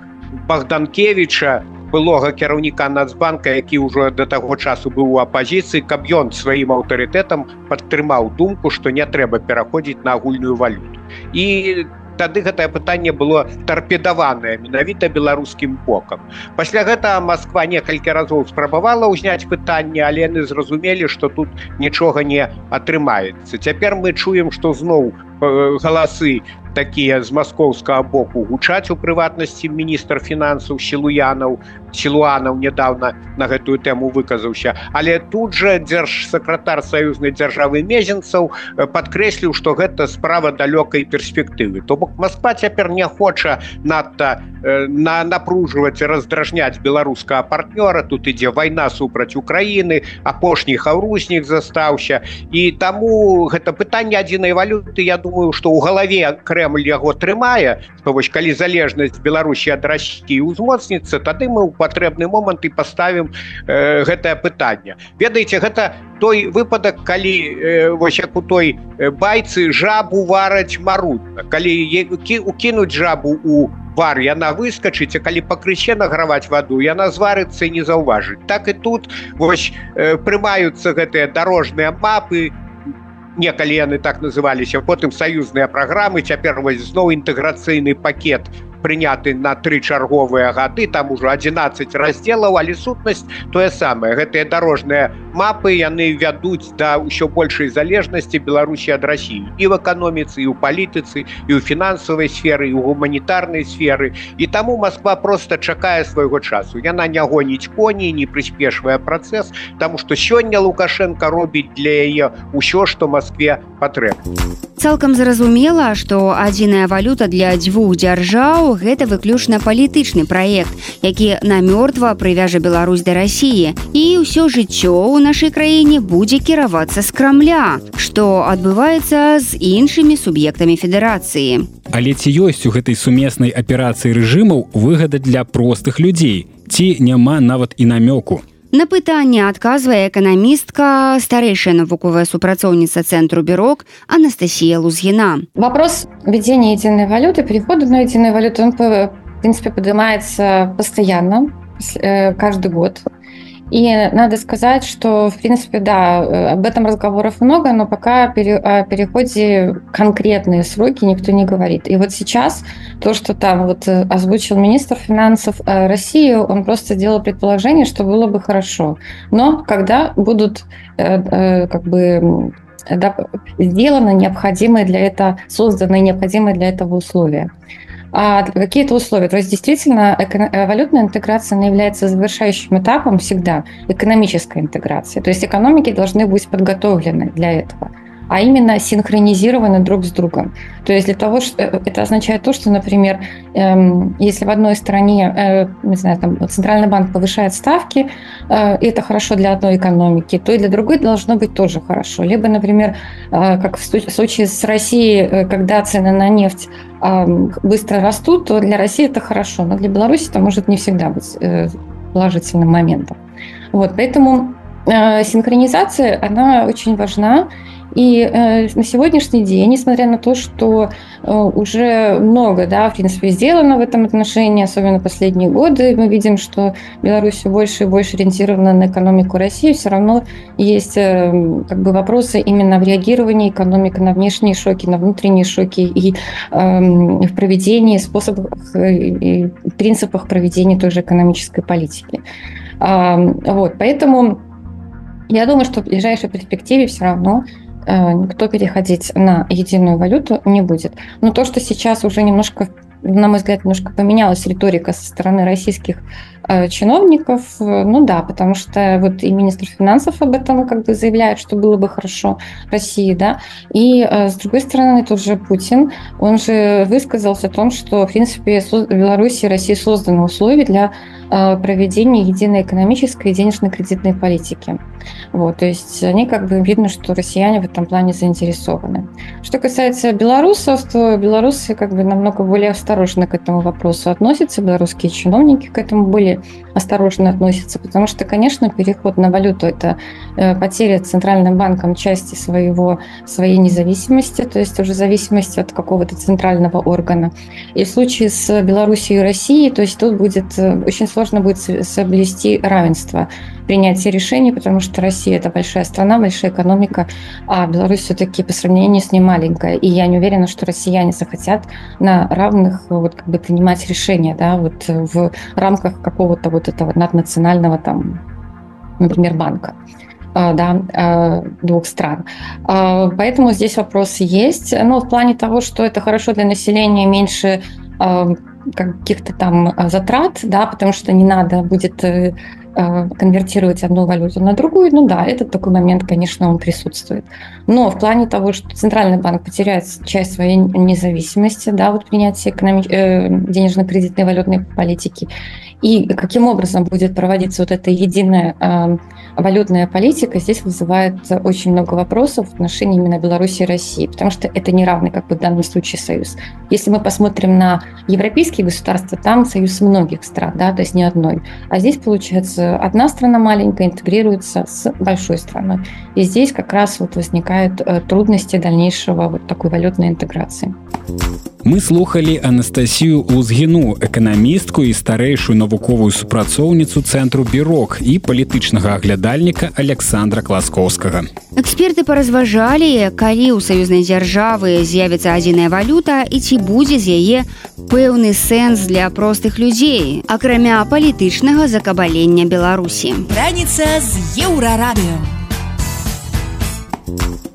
богданкевича былога кіраўніка нацбанка які ўжо да таго часу быў у апозіцыі каб ён сваім аўтарытэтам падтрымаў думку што не трэба пераходзіць на агульную валюту. І тады гэтае пытанне было тарпедаванае менавіта беларускім бокам. Пасля гэтага Москва некалькі разоў спрабавала ўзняць пытанне але яны зразумелі што тут нічога не атрымаецца. Цяпер мы чуем што зноў галасы такія з маскоўскага боку гучаць у прыватнасці міністр фінансаў сілуянаў сілуанаў недавно на гэтую тэму выказаўся але тут жа дзярж сакратар саюзнай дзяржавы мезенцаў падкрэсліў што гэта справа далёкай перспектывы то бок Масква цяпер не хоча надта на напружваць раздражняць беларускага партнёра. Тут ідзе вайна супраць Украіны апошні хаўруснік застаўся. І таму гэта пытанне адзінай валюты я думаю што ў галаве Крэмль яго трымае. То вось калі залежнасць Беларусі ад расці узмоцніцца тады мы ў патрэбны момант і паставім э, гэтае пытанне. Ведаеце гэта той выпадак калі э, вось як у той байцы жабу вараць марудна. Калі укінуць жабу у вар яна выскачыць а калі пакрысе награваць ваду яна зварыцца не заўважыць. Так і тут вось э, прымаюцца гэтыя дарожныя мапы некалі яны так называліся потым саюзныя праграмы цяпер вось зноў інтэграцыйны пакет прыняты на тры чарговыя гады там ужо 11 раздзелаў але сутнасць тое самае. Гэтыя дарожныя мапы яны вядуць да ўсё большай залежнасці беларусі ад рассіі і в эканоміцы і ў палітыцы і ў фінансавай сферы і ў гуманітарнай сферы. І таму Москва просто чакае свайго часу. Яна не гоніць коней не прыспешвае працэс тому что сёння лукашенко робіць для яе ўсё что Москве патрэбна. Цалкам зразумела што адзіная валюта для дзвюх дзяржаў што гэта выключна палітычны праект які намёртва прывяжа Беларусь да рассіі і ўсё жыццё ў нашай краіне будзе кіравацца з крамля што адбываецца з іншымі суб'ектамі федэрацыі. Але ці ёсць у гэтай сумеснай аперацыі рэжымаў выгада для простых людзей? Ці няма нават і намёку На пытанне адказвае эканамістка старэйшая навуковая супрацоўніца цэнтру бюрок Анастасія Лузгіна. Вопрос введения единой валюты, перехода на единую валюту, он, в принципе, поднимается постоянно, э, каждый год. И надо сказать, что, в принципе, да, э, об этом разговоров много, но пока о переходе конкретные сроки никто не говорит. И вот сейчас то, что там вот э, озвучил министр финансов э, России, он просто делал предположение, что было бы хорошо. Но когда будут как бы сделаны необходимые для этого, созданы необходимые для этого условия а какие-то условия. То есть действительно э, валютная интеграция она является завершающим этапом всегда экономической интеграции. То есть экономики должны быть подготовлены для этого а именно синхронизированы друг с другом. То есть для того, что э, это означает то, что, например, эм, если в одной стране, э, не знаю, там Центральный банк повышает ставки, э, и это хорошо для одной экономики, то и для другой должно быть тоже хорошо. Либо, например, как в случае с Россией, когда цены на нефть быстро растут, то для России это хорошо, но для Беларуси это может не всегда быть положительным моментом. Вот, поэтому синхронизация, она очень важна, и э, на сегодняшний день, несмотря на то, что э, уже много, да, в принципе, сделано в этом отношении, особенно последние годы, мы видим, что Беларусь все больше и больше ориентирована на экономику России, все равно есть э, как бы вопросы именно в реагировании экономики на внешние шоки, на внутренние шоки и э, в проведении способах и принципах проведения той же экономической политики. Э, вот, поэтому я думаю, что в ближайшей перспективе все равно Э, никто переходить на единую валюту не будет. Но то, что сейчас уже немножко, на мой взгляд, немножко поменялась риторика со стороны российских э, чиновников, э, ну да, потому что вот и министр финансов об этом как бы заявляет, что было бы хорошо России, да, и с другой стороны тот же Путин, он же высказался о том, что, в принципе, в Беларуси и России созданы условия для проведения единой экономической и денежно-кредитной политики. Вот, то есть они как бы видно, что россияне в этом плане заинтересованы. Что касается белорусов, то белорусы как бы намного более осторожно к этому вопросу относятся, белорусские чиновники к этому более осторожно относятся, потому что, конечно, переход на валюту – это э, потеря Центральным банком части своего, своей независимости, то есть уже зависимости от какого-то центрального органа. И в случае с Белоруссией и Россией, то есть тут будет э, очень сложно будет соблюсти равенство принятия решений, потому что Россия это большая страна, большая экономика, а Беларусь все-таки по сравнению с ней маленькая. И я не уверена, что россияне захотят на равных вот как бы принимать решения, да, вот в рамках какого-то вот этого наднационального там, например, банка а, да, а, двух стран. А, поэтому здесь вопросы есть. Но в плане того, что это хорошо для населения, меньше каких-то там затрат, да, потому что не надо будет Э, конвертировать одну валюту на другую, ну да, этот такой момент, конечно, он присутствует. Но в плане того, что Центральный банк потеряет часть своей независимости, да, вот принятия экономи- э, денежно-кредитной валютной политики, и каким образом будет проводиться вот эта единая э, валютная политика, здесь вызывает очень много вопросов в отношении именно Беларуси и России, потому что это не равный, как бы в данном случае, союз. Если мы посмотрим на европейские государства, там союз многих стран, да, то есть не одной. А здесь, получается, одна страна маленькая интегрируется с большой страной. И здесь как раз вот возникают э, трудности дальнейшего вот такой валютной интеграции. Мы слухали Анастасію Лузгіну, эканамістку і старэйшую навуковую супрацоўніцу цэнтру бюрок і палітычнага аглядальніка Александра Класкоўскага. Эксперты паразважалі, калі ў саюзнай дзяржавы з'явіцца адзіная валюта і ці будзе з яе пэўны сэнс для простых людзей, акрамя палітычнага закабалення Беларусі. Раніца з еўрарадыё.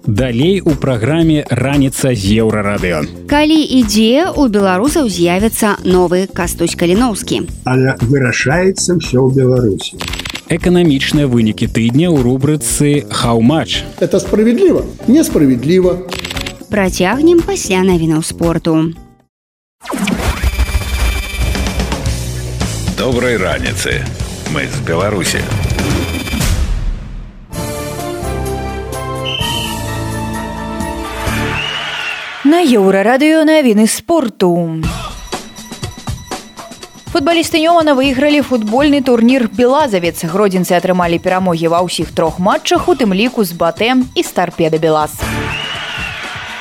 Далей у праграме раніца з еўрарадыё. Калі ідзе, у беларусаў з'явіцца новы кастусь каліноўскі. Але вырашаецца ўсё ў Беларусі. Эканамічныя вынікі тыдня ў рубрыцы Хаўмач. Это справядліва, несправядліва. Працягнем пасля навінаў спорту. доброй раніцы мы з беларусі на еўрарадыё навіны спорту. Футбалісты Нёмана выйгралі футбольны турнір белазавец гродзенцы атрымалі перамогі ва ўсіх трох матчах у тым ліку з батэм і старпеда белаз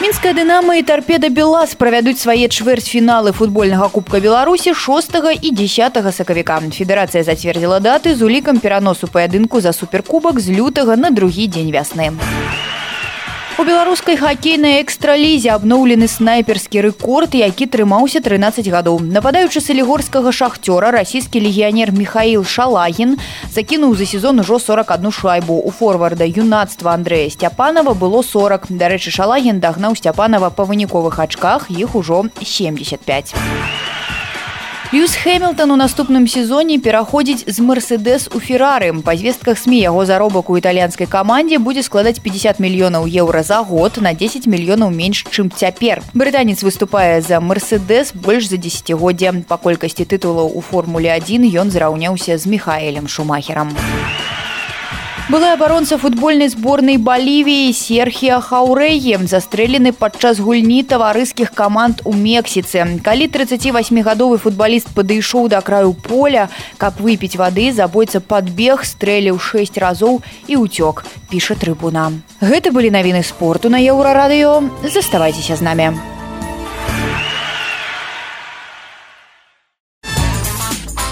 мінская дынама і тарпеда белаз правядуць свае чвэрцьфіналы футбольнага кубка беларусі 6 і 10 сакавіка. Федэрацыя зацвердзіла даты з улікам пераносу паядынку за суперкубак з лютага на другі дзень вясны у беларускай хакейнай экстралізе абноўлены снайперскі рэкорд, які трымаўся 13 гадоў. Нападаючы салігорскага шахцёра расійскі легіянер Михаил Шалагін закінуў за сезон ужо 41 шайбу. У форварда юнацтва Андрэя Сцяпанова было 40. Дарэчы, Шалагін дагнаў Сцяпанова па выніковых ачках іх ужо 75. Льюс Хэмилтон у наступным сезоне пераходзіць з Мерседес у феррары. Па звестках СМ яго заробак у італьянскай камандзе будзе складаць 50 мільёнаў еўра за год на 10 мільёнаў менш, чым цяпер. Брытанец выступае за Мерседес больш за десятгоддзя. Па колькасці тытулаў у формуле 1 ён зраўняўся з Михаэлем Шумахерам. Былы абаронца футбольнай зборнай балівіі серхія хаўрэем застрэлены падчас гульні таварыскіх каманд у мексіцы. Калі 38гадовы футбаліст падышоў да краю поля каб выпіць вады забойца падбег стрэліў 6 разоў і ўцёк піша трыбуна. Гэта былі навіны спорту на еўрарадыё. Заставайцеся з намі.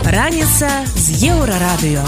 Раніца з еўрарадыё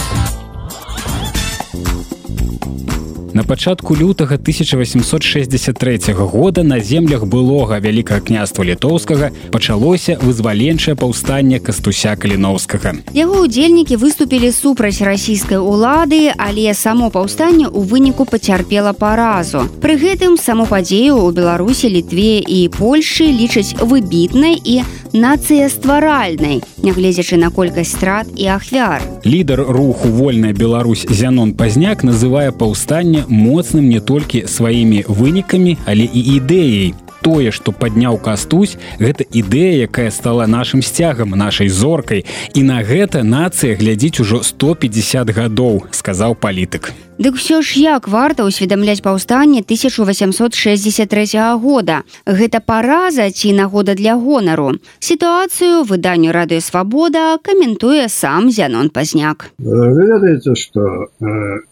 На пачатку лютага 1863 года на землях былога вялікага княства літоўскага пачалося вызваленчае паўстанне кастуся каліноўскага. Яго ўдзельнікі выступілі супраць расійскай улады, але само паўстанне ў выніку пацярпела паразу. Пры гэтым саму падзею ў Беларусі, літве і Польшы лічаць выбітнай і нацыястваральнай, нягледзячы на колькасць страт і ахвяр. Лідар руху вольная Беларусь Зянон пазняк называе паўстанне моцным не толькі сваімі вынікамі, але і ідэяй. Тое, што падняў кастусь, гэта ідэя, якая стала нашым сцягам, нашай зоркай. І на гэта нацыя глядзіць ужо 150 гадоў, сказаў палітык. Дык ўсё ж як варта ўсведамляць паўстанне 1863 года. Гэта параза ці нагода для гонару. Сітуацыю выданню радыё свабода каментуе сам зянон пазняк. Вы ведаеце, што э,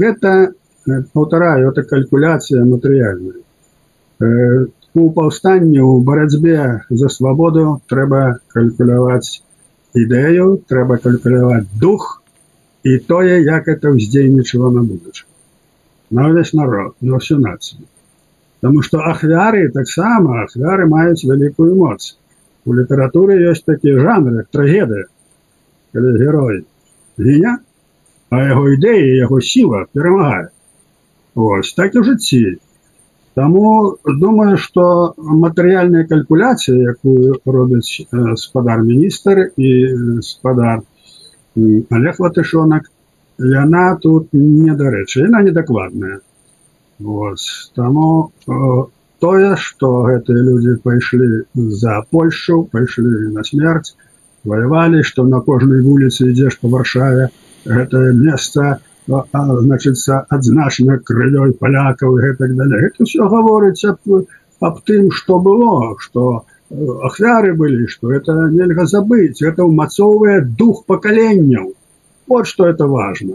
гэта паўтараю это калькуляцыя матэрыяльная у паўстанні у барацьбе за свабоду трэба калькуляваць ідэю трэба калькуляваць дух і тое як это ўздзейнічала на будучы на ўвесь народ на всю нацыю Таму што ахвяры таксама ахвяры маюць вялікую моц у літаратуры ёсць такі жанры трагедыя калі герой гіня а яго ідэі яго сіла перамагае Ось так і в жыцці. Таму думаю, што матэрыяльная калькуляцыя, якую робяць спадар міністр і спадар Олег Латышонак, яна тут недарэчы, яна недакладная. Таму тое, што гэтыя людзі пайшлі за Польшу, пайшлі на смерць, ваявалі, што на кожнай вуліцы ідзеш па варшаве гэтае месца, значится адзначана крылёй палякаў гэтак далее это все гаворыць аб, аб тым что было что ахвяры былі что это нельга забыть это умацоўвае дух пакаленняў. Вот что это важно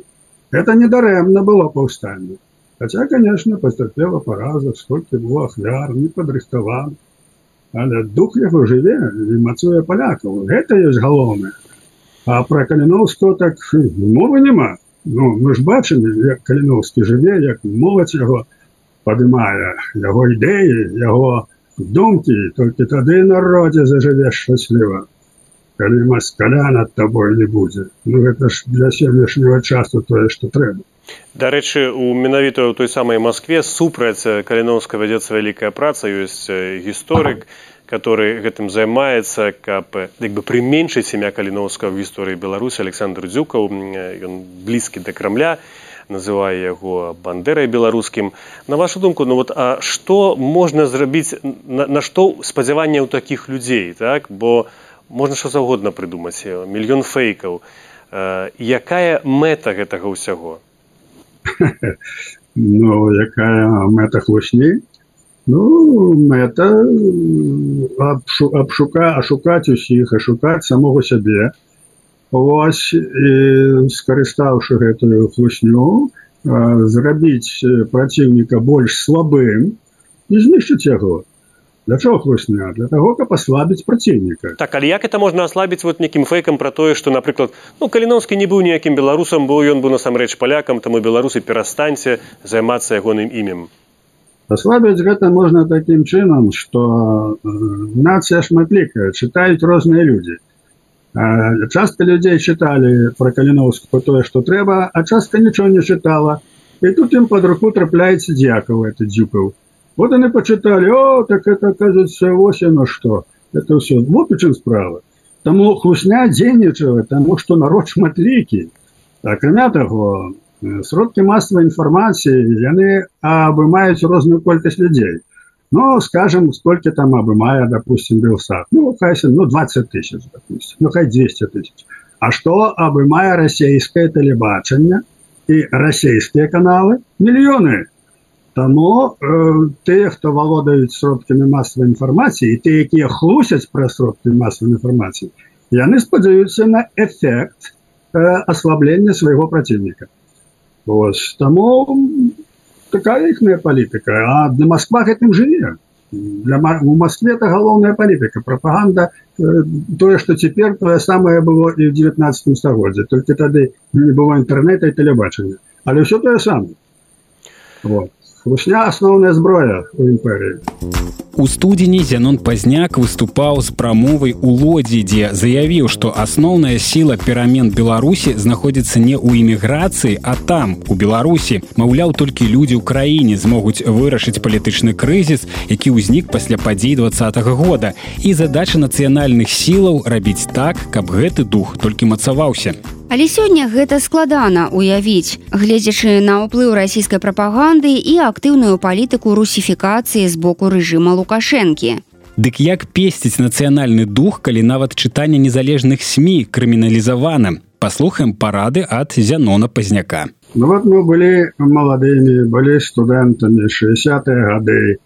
это недарэмна было паўстанне. Хотя конечно пацярпела параза сколько было ахвяр не падрыхтаван але дух яго жыве і мацуе палякаў. Гэта ёсць галоўнае. А про каліновского так мовы няма Ну, мы ж бачым як каліновскі жыве як моладзь яго падымае яго ідэі яго думкі. Толькі тады народзе зажывеш шчасліва калі маскаля над табой не будзе. Ну гэта ж для сённяшняго часу тое што трэба. Дарэчы у менавіта ў той самай Маскве супраць каліновска вядзецца вялікая праца ёсць гісторык который гэтым займаецца каб як бы прыменшыць сямя каліновска ў гісторыі беларусі. Александр дзюкаў ён блізкі да крамля называе яго бандерай беларускім. На вашу думку ну вот а что можна зрабіць на, на што спадзяванне ў такіх людзей так? Бо можна що заўгодна прыдумаць мільён фэйкаў. Якая мэта гэтага ўсяго? Ну якая мэта хлушней Ну мэта абшука ашукаць усіх ашукаць самого сябе Вось скарыстаўшы гэтую хлусню зрабіць праціўніка больш слабым не знішчыць яго для чого хлусня? Для того каб аслабіць праціўніка так але як это можна аслабіць вот некім фэйкам про тое что напрыклад ну каліновскі не быў ніякім беларусам бо ён быў насамрэч палякам таму беларусы перастаньце займацца ягоным імем аслабіць гэта можна таким чынам что э, нацыя шматлікая чытаюць розныя людзі э, часто людзей чыталі про каліновску тое что трэба а часто нічого не чытала і тут ім под руку трапляецца дзякаў это дзюкаў Вот они почитали, о, так это, оказывается, вот оно что. Это все. Вот в чем справа. Тому хлусня дзейнічае, тому что народ шматлікі. Акрамя таго, сродкі масавай інфармацыі яны абымаюць розную колькасць людзей. Ну, скажем, сколько там абымае, допустим, Белсат. Ну, хай, ну, 20 тысяч, допустим. Ну, хай 200 тысяч. А что абымае расійскае тэлебачанне і расійскія каналы? Мільёны. Таму э, тыя, хто валодаюць сродкамі масавай інфармацыі, і тыя, якія хлусяць пра сродкі масавай інфармацыі, яны спадзяюцца на эфект э, аслаблення свайго праціўніка. Таму такая іхная палітыка, а для Москва гэтым жыве. Для у Москве это галоўная палітыка, прапаганда э, тое, што цяпер тое самае было і ў 19 стагоддзе, толькі тады не было інтэрнета і тэлебачання. Але ўсё тое самае. Вот. Рушня асноўная зброя у імперыі. У студзені Зянон пазняк выступаў з прамовай у лодзі, дзе заявіў, што асноўная сіла перамен Беларусі знаходзіцца не ў эміграцыі, а там у Беларусі. Маўляў, толькі людзі ў краіне змогуць вырашыць палітычны крызіс, які ўзнік пасля падзей два -го года. І задача нацыянальных сілаў рабіць так, каб гэты дух толькі мацаваўся. Але сёння гэта складана уявіць, гледзячы на ўплыў расійскай прапаганды і актыўную палітыку русіфікацыі з боку рэжыма Лукашэнкі. Дык як песціць нацыянальны дух, калі нават чытанне незалежных СМ крыміналізавана. Паслухаем парады ад зянона пазняка. Ну вот мы былі маладымі, былі студэнтамі 60 гады,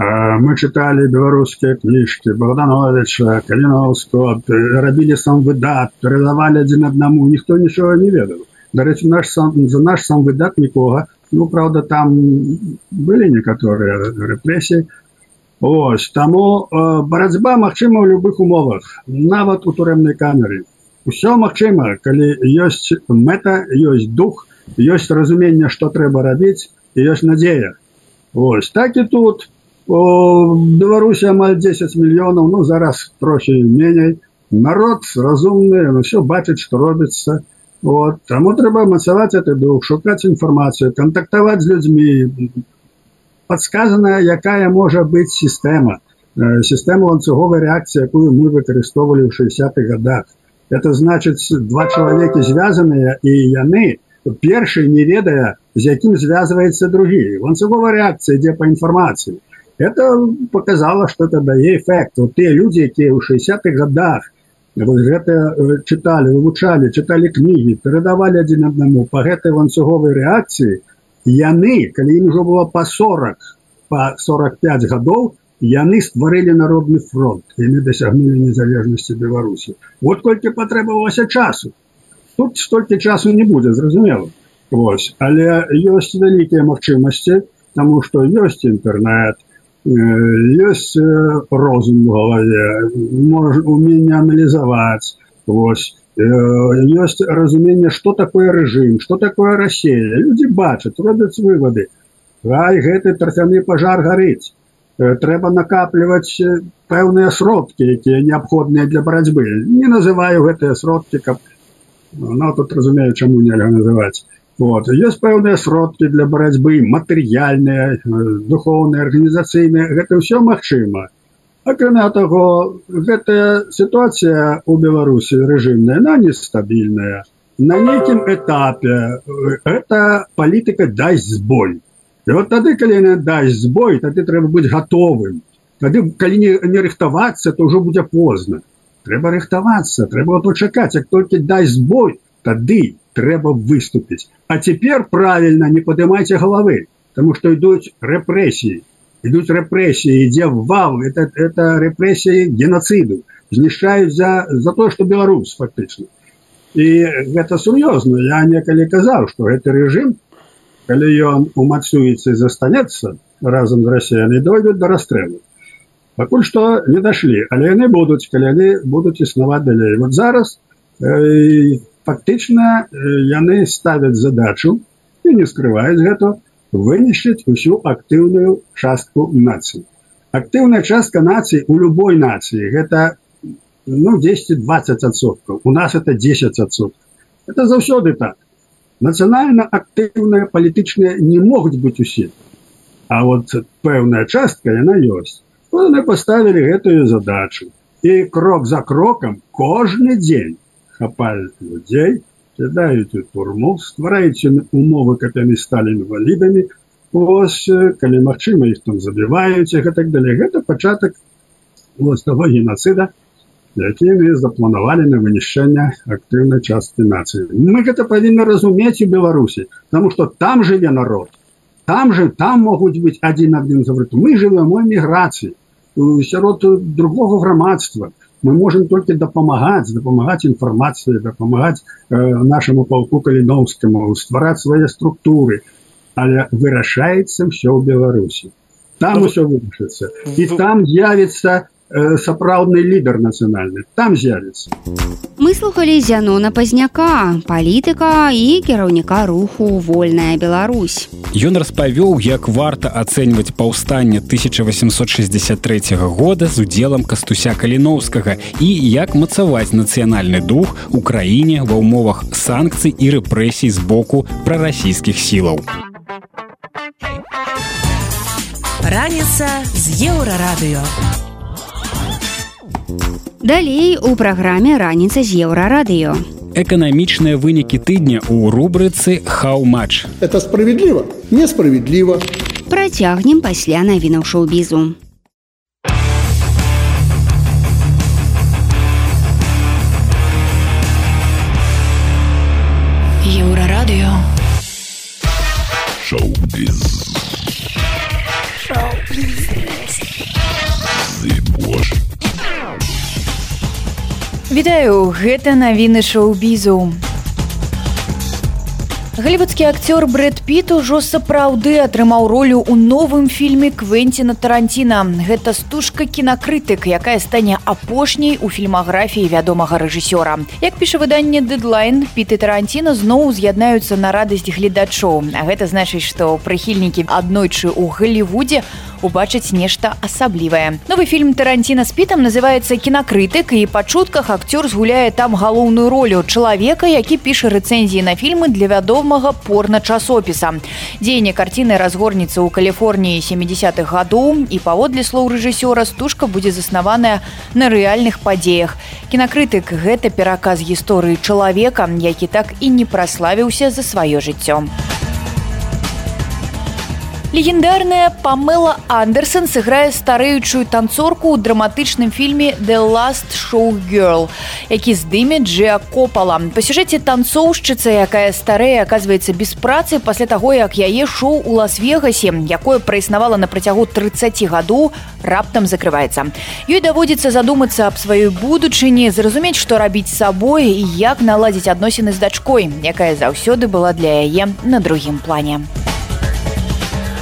мы чыталі беларускія кніжкі богдановича каліновского рабілі сам выдат перадавалі адзін аднаму ніхто нічога не ведаў дарэчы наш сам за наш сам выдат нікога ну правда там былі некаторыя рэпрэсіі ось таму барацьба магчыма ў любых умовах нават у турэмнай камеры усё магчыма калі ёсць мэта ёсць дух ёсць разуменне што трэба рабіць і ёсць надзея. Ось так і тут Беларусі амаль 10 мільёнаў ну зараз трохі меней. Народ разумны ну, все бачыць што робіцца вот таму трэба мацаваць это дух шукаць інфармацыю кантактаваць з людзьмі подсказаная якая можа быць сістэма сістэма ланцуговай рэакцыі якую мы выкарыстоўвалі ў 60-х годах. Это значыць два чалавекі звязаныя і яны першы не ведае з якім звязваецца другі ланцуговая рэакцыя ідзе па інфармацыі это показало что это дае эффект вот те люди якія ў 60-х годах гэта э, читали вывучали читали кнігі перадавали адзін аднаму по гэтай ланцуговай рэакцыі яны калі ім ужо было по 40 по 45 гадоў яны стварылі народны фронт яны дасягнули незалежнасці беларусі вот колькі патрэбавалася часу. Тут столькі часу не будзе зразумела Вось але ёсць вялікія магчымасці тому что ёсць інтэрнет есть розум в голове, может умение анализовать, вот. есть разумение, что такое режим, что такое Россия. Люди бачат, робят выводы. Ай, гэты торфяны пожар горить. Трэба накапливать пэўныя сродкі, якія неабходныя для барацьбы. Не называю гэтыя сродкі, каб ну, тут разумею, чаму нельга называць. Вот. Есть пэўныя сродкі для барацьбы, матэрыяльныя, духоўныя, арганізацыйныя, гэта ўсё магчыма. Акрамя таго, гэтая сітуацыя ў Беларусі рэжымная, она нестабільная. На нейкім этапе эта палітыка дасць збой. І вот тады, калі дасць збой, тады трэба быць гатовым. Тады, калі не, не рыхтавацца, то ўжо будзе позна. трэба рыхтавацца трэба пачакаць як толькі дасць бой тады трэба выступіць. А цяпер правильно не падымайце головы тому что ідуць рэпрэсіі. Идут рэпрэсіі ідзе вал это это рэпрэсіі геноциду знішчаюць за за то что беларус фактычна. І гэта сур'ёзна. Я некалі казаў что гэты режим калі ён умацуецца застанецца разам з расіянай дойдуць до расстрэлу. Пакуль што не дашлі але яны будуць калі яны будуць існаваць далей. Вот зараз э, фактычна яны ставяць задачу і не скрываюць гэта вынішчыць усю актыўную частку нацыі. Актыўная частка нацыі у любой нацыі гэта ну 10-20 адсоткаў у нас это 10 адсоткаў. Это заўсёды так. Нацыянальна актыўная палітычная не могуць быць усе. А вот пэўная частка яна ёсць. Яны поставілі гэтую задачу. І крок за крокам кожны дзень хапаюць людзей кідаюць у турму ствараюць умовы каб яны сталі інвалідамі ось калі магчыма іх там забіваюць і так далей гэта пачатак вось того геноцида якія запланавалі на вынішчэнне актыўнай часткі нацыі мы гэта павінны разумець у беларусі потому что там жыве народ. Там же там могуць быць адзін адным заврыту мы живем у эміграцыі сярод другого грамадства мы можем только дапамагаць дапамагаць інфармацыі дапамагаць э, нашаму палку каліновскому ствараць свае структуры. Але вырашаецца все ў беларусі. Там усё вырашыцца. і там з'явіцца Э, сапраўдны лідар нацыянальны. Там з'явіцца. Мы слухали зянона пазняка палітыка і кіраўніка руху вольная Беларусь Ён распавёў як варта ацэньваць паўстанне 1863 года з удзелам кастуся каліноўскага і як мацаваць нацыянальны дух у краіне ва ўмовах санкцый і рэпрэсій з боку прарасійскіх сілаў. Раніца з еўрарадыё Далей у праграме раніца з еўрарадыё. Эканамічныя вынікі тыдня ў рубрыцы хау-матч. Это справядліва, несправядліва. Працягнем пасля навінаў шоу-бізу. Еўрарадыё. Шоу-біз. Шоу-біз. Вітаю, гэта навіны шоу-бізу. Галівудскі акцёр Брэд Піт ужо сапраўды атрымаў ролю ў новым фільме Квенціна Таранціна. Гэта стужка кінакрытык, якая стане апошняй у фільмаграфіі вядомага рэжысёра. Як піша выданне Дэдлайн, Піт і Таранціна зноў з'яднаюцца на радасць гледачоў. А гэта значыць, што прыхільнікі аднойчы ў Галівудзе убачыць нешта асаблівае. Новы фільм Таранціна з пітам называецца кінакрытык і па чутках акцёр згуляе там галоўную ролю чалавека, які піша рэцэнзіі на фільмы для вядомага порна часопіса. Дзеянне карціны разгорніцца ў Каліфорніі 70-х гадоў і паводле слоў рэжысёра стужка будзе заснаваная на рэальных падзеях. Кінакрытык гэта пераказ гісторыі чалавека, які так і не праславіўся за сваё жыццё. Легендарная Памела Андерсон сыграе старэючую танцорку ў драматычным фільме The Last Show Girl, які здыме Джа Копала. Па сюжэце танцоўшчыца, якая старэя аказваецца без працы пасля таго, як яе шоу у лас-вегасе, якое праіснавала на працягу 30 гадоў, раптам закрываецца. Ёй даводзіцца задумацца аб сваёй будучыні, зразумець, што рабіць сабой і як наладзіць адносіны з дачкой, якая заўсёды была для яе на другім плане.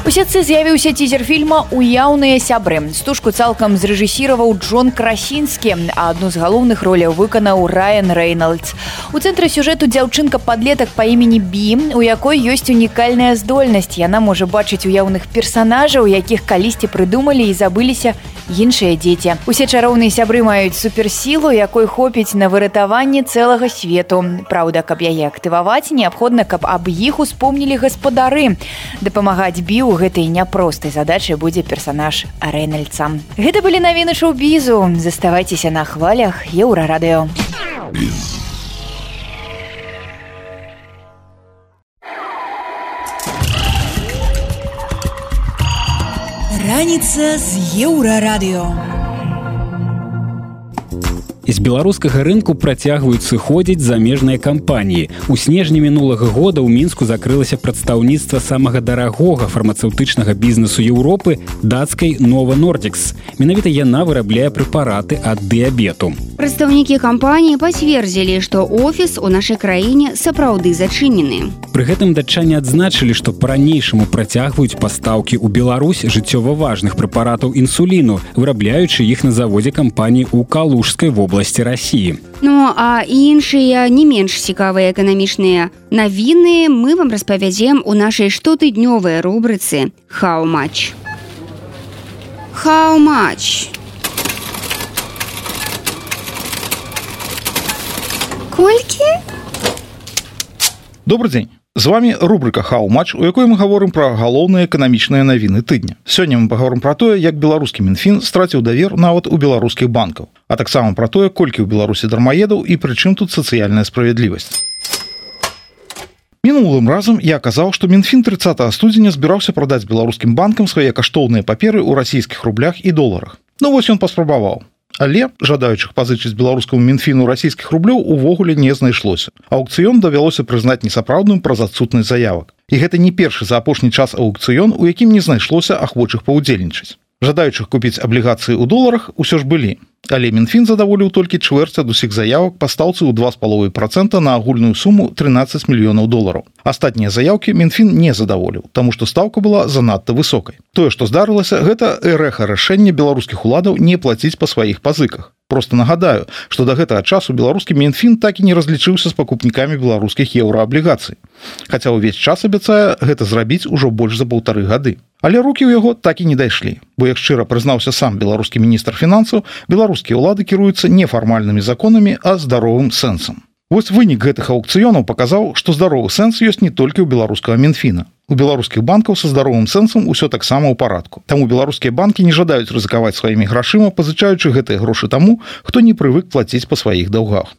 У сетцы з'явіўся цізер фільма уяўныя сябры. Стужку цалкам зрэжысіраваў Джон Красінскі, а адну з галоўных роляў выканаў Райан Рэйнальдс. У цэнтры сюжэту дзяўчынка падлетак па імені Бі, у якой ёсць унікальная здольнасць. Яна можа бачыць уяўных персанажаў, якіх калісьці прыдумалі і забыліся іншыя дзеці. Усе чароўныя сябры маюць суперсілу, якой хопіць на выратаванне цэлага свету. Праўда, каб яе актываваць, неабходна, каб аб іх успомнілі гаспадары. Дапамагаць біў гэтай няпростай задачай будзе персанаж Рэнальдса. Гэта былі навіны шоу-бізу, заставайцеся на хвалях еўрарадыё. Раніца з еўрарадыё. З беларускага рынку працягваюць сыходзіць замежныя кампаніі. У снежні мінулага года ў мінску закрылася прадстаўніцтва самага дарагога фармацэўтычнага бізнесу Еўропы дацкай нова нордикс менавіта яна вырабляе прэпараты ад дыябету. Прадстаўнікі кампаніі пацвердзілі што офіс у нашай краіне сапраўды зачынены. Пры гэтым датчане адзначылі што па-ранейшаму працягваюць пастаўкі ў Беларусь жыццёва важных прэпаратаў інсуліну вырабляючы іх на заводзе кампаніі ў калужскай вобласці рассіі Ну а іншыя не менш цікавыя эканамічныя навіны мы вам распавядзем у нашай штотыднёвай рубрыцы хау-матч хау-матч колькі добрый дзень з вами рубрика хау-матч у якой мы гаворым пра галоўныя эканамічныя навіны тыдня. Сёння мы паговорым пра тое як беларускі мінфін страціў давер нават у беларускіх банкаў а таксама пра тое колькі ў беларусі дармаедаў і прычым тут сацыяльная справядлівасць. Мінулым разам я казаў што мінфін 30 студзеня збіраўся прадаць беларускім банкам свае каштоўныя паперы ў расійскіх рублях і доларах. Ну вось ён паспрабаваў але жадаючых пазычыць беларускаму мінфіну расійскіх рублёў увогуле не знайшлося. Аукцыён давялося прызнаць несапраўдным праз адсутнасць заявак. І гэта не першы за апошні час аукцыён у якім не знайшлося ахвочых паўдзельнічаць жадаючых купіць аблігацыі ў доларах усё ж былі. Але мінфін задаволіў толькі чвэрць ад усіх заявак па стаўцы ў два з паловай процента на агульную суму 13 мільёнаў долараў. Астатнія заявкі мінфін не задаволіў таму што стаўка была занадта высокай. Тое што здарылася гэта рэха рашэння беларускіх уладаў не плаціць па сваіх пазыках просто нагадаю что до гэтага часу беларускі мінфін так і не разлічыўся з пакупнікамі беларускіх еўрааблігацый хаця ўвесь час абяцае гэта зрабіць ужо больш за паўтары гады Але рукі ў яго так і не дайшлі, бо як шчыра прызнаўся сам беларускі міністр фінансаў, беларускія ўлады кіруюцца нефармальнымі законамі, а здаровым сэнсам. Вось вынік гэтых аукцыёнаў паказаў, што здаровы сэнс ёсць не толькі ў беларускага мінфіна. У беларускіх банкаў са здаровым сэнсам усё таксама ў парадку. Таму беларускія банкі не жадаюць рызыкаваць сваімі грашыма, пазычаючы гэтыя грошы таму, хто не прывык плаціць па сваіх даўгах.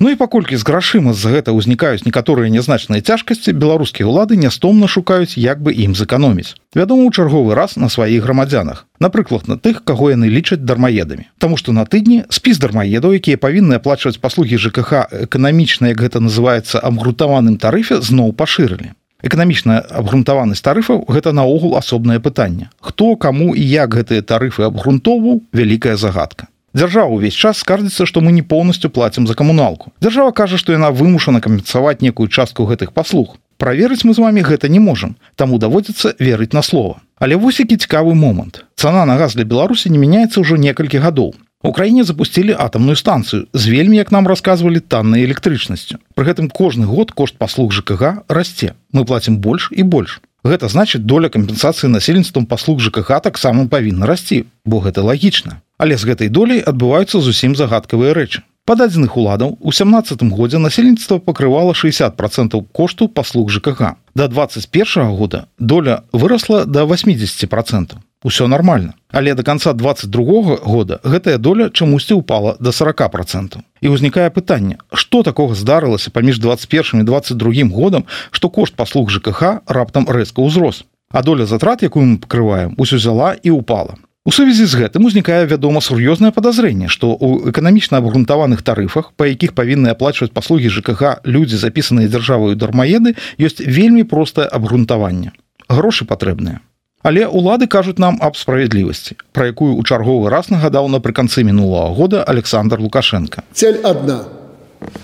Ну і паколькі з грашыма з гэта ўзнікаюць некаторыя нязначныя цяжкасці беларускія ўлады нястомна шукаюць як бы ім зэканоміць. Вядома у чарговы раз на сваіх грамадзянах напрыклад на тых каго яны лічаць дармаедамі. Таму што на тыдні спіс дармаедаў якія павінны аплачваць паслугі ЖКХ эканамічна як гэта называется абгрунтаваным тарыфе зноў пашырылі. Эканамічная абгрунтаванасць тарыфаў гэта наогул асобнае пытанне. Хто каму і як гэтыя тарыфы абгрунтоўваў вялікая загадка Дзяржава ўвесь час скардзіцца, што мы не поўнасцю плацім за камуналку. Дзяржава кажа, што яна вымушана кампенсаваць некую частку гэтых паслуг. Праверыць мы з вами гэта не можам, таму даводзіцца верыць на слова. Але вось які цікавы момант. Цана на газ для Беларусі не мяняецца ўжо некалькі гадоў. У краіне запусцілі атамную станцыю з вельмі, як нам расказвалі таннай электрычнасцю. Пры гэтым кожны год кошт паслуг ЖКГ расце. Мы плацім больш і больш. Гэта значыць доля кампенсацыі насельніцтвам паслуг ЖКХ таксама павінна расці, бо гэта лагічна але з гэтай долей адбываюцца зусім загадкавыя рэчы. Дадзеных уладаў у 17 годзе насельніцтва пакрывала 60 процентаў кошту паслуг жкх до 21 года доля выросла до 80 процентов усё нормально але до конца 22 года гэтая доля чамусьці упала до 40 процентов і ўзнікае пытанне что такого здарылася паміж 21 і 22 годам что кошт паслуг жкх раптам рэзка ўзрос. А доля затрат якую мы пакрываем усё взяла і упала У сувязі з гэтым узнікае вядома сур'ёзнае падазрэнне, што ў эканамічна абгрунтаваных тарыфах, па якіх павінны аплачваць паслугі ЖКГ людзі запісаныя дзяржаваю дармаеды, ёсць вельмі простае абгрунтаванне. Грошы патрэбныя. Але ўлады кажуць нам аб справядлівасці, пра якую ў чарговы раз нагадаў напрыканцы мінулого года Александр Лукашенко. Цель адна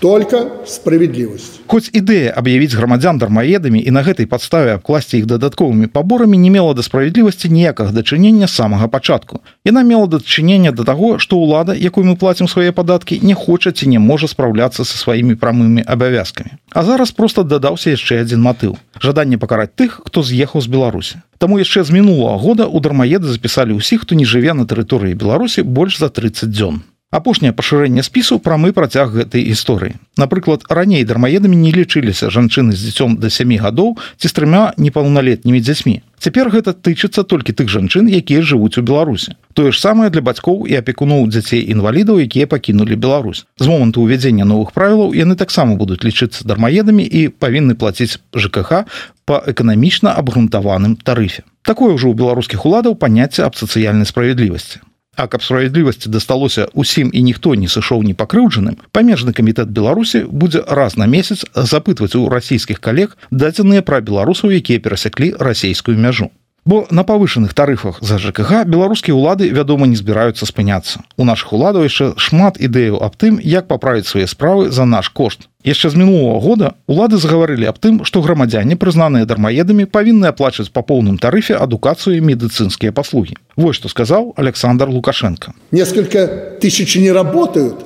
только справедливость хоть ідэя аб'явіць грамадзян дармаедамі і на гэтай падставе абкласці іх дадатковымі паборамі не мела да справядлівасці ніякага дачынення самага пачатку. Яна мела дачынення да таго што ўлада якую мы плацім свае падаткі не хоча ці не можа спраўляцца са сваімі прамымі абавязкамі. А зараз просто дадаўся яшчэ адзін матыў жаданне пакараць тых хто з'ехаў з беларусі. Таму яшчэ з мінулого года у дармаеды запісалі ўсіх хто не жыве на тэрыторыі беларусі больш за 30 дзён апошняе пашырэнне спісу прамы працяг гэтай гісторыі. Напрыклад раней дармаедамі не лічыліся жанчыны з дзіцём да сямі гадоў ці з трымя непаўналетнімі дзяцьмі. Цяпер гэта тычыцца толькі тых жанчын якія жывуць у беларусе тое ж самае для бацькоў і апекуноў дзяцей інвалідаў якія пакінулі Беларусь. З моманту ўвядзення новых правілаў яны таксама будуць лічыцца дармаедамі і павінны плаціць ЖКХ по эканамічна абгрунтаваным тарыфе. Такое ўжо ў беларускіх уладаў паняцце аб сацыяльнай справядлівасці А каб справядлівасці дасталося ўсім і ніхто не сышоў не пакрыўджаным памежны камітэт беларусі будзе раз на месяц запытваць у расійскіх калег дадзеныя пра беларусаў якія перасяклі расійскую мяжу Бо на павышаных тарыфах за ЖКГ беларускія ўлады вядома не збіраюцца спыняцца. У наших уладаў яшчэ шмат ідэяў аб тым як паправіць свае справы за наш кошт. Яшчэ з мінулого года улады загаварылі аб тым што грамадзяне прызнаныя дармаедамі павінны аплачваць па поўным тарыфе адукацыю медыцынскія паслугі. Вось што сказаў александр лукашенко. Несколько тысяч не работают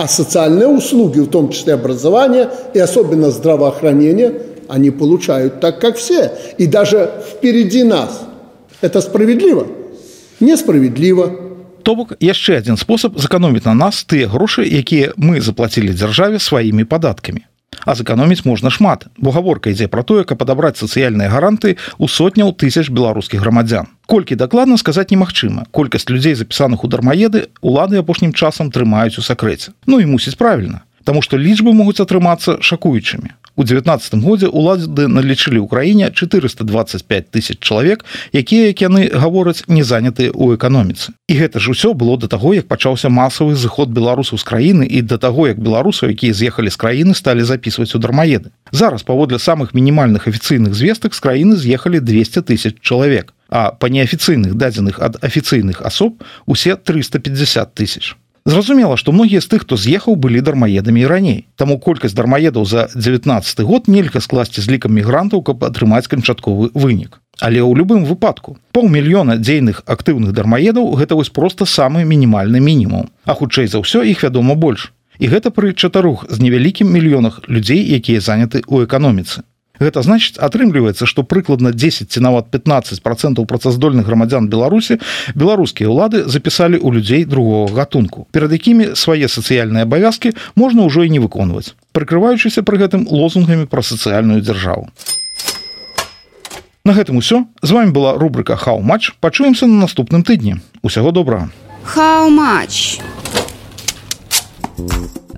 а социальные услуги в том числе образование и особенно здравоохранение они получают так, как все. И даже впереди нас. Это справедливо? Несправедливо. То бок яшчэ адзін спосаб заканоміць на нас тыя грошы, якія мы заплацілі дзяржаве сваімі падаткамі. А заканоміць можна шмат, бо гаворка ідзе пра тое, каб падабраць сацыяльныя гаранты у сотняў тысяч беларускіх грамадзян. Колькі дакладна сказаць немагчыма, колькасць людзей запісаных у дармаеды улады апошнім часам трымаюць у сакрэце. Ну і мусіць правільна, Таму што лічбы могуць атрымацца шакуючымі. У 19 годзе улады налічылі ў краіне 425 тысяч чалавек, якія як яны гавораць не занятыя ў эканоміцы. І гэта ж усё было да таго, як пачаўся масавы зыход беларусаў з краіны і да таго, як беларусаў, якія з'ехалі з краіны сталі записываць у дармаеды. Зараз паводле самых мінімальных афіцыйных звестак з краіны з'ехалі 200 тысяч чалавек, а па неафіцыйных дадзеных ад афіцыйных асоб усе 350 тысяч. Зразумела, што многія з тых, хто з'ехаў былі дармаедамі і раней. Таму колькасць дармаедаў за 19 год нельга скласці з лікам мігрантаў, каб атрымаць канчатковы вынік. Але ў любым выпадку паўмільёна дзейных актыўных дармаедаў гэта вось проста самы мінімальны мінімум. А хутчэй за ўсё іх вядома больш. І гэта пры чатарух з невялікім мільёнах людзей, якія заняты ў эканоміцы. Гэта значыць атрымліваецца што прыкладна 10 ці нават 15 процентаў працаздольных грамадзян беларусі беларускія ўлады запісалі ў людзей другого гатунку перад якімі свае сацыяльныя абавязкі можна ўжо і не выконваць прыкрываючыся пры гэтым лозунгамі пра сацыяльную дзяржаву. На гэтым усё. З вами была рубрика хау-матч пачуемся на наступным тыдні. Усяго добрага. Хау-матч у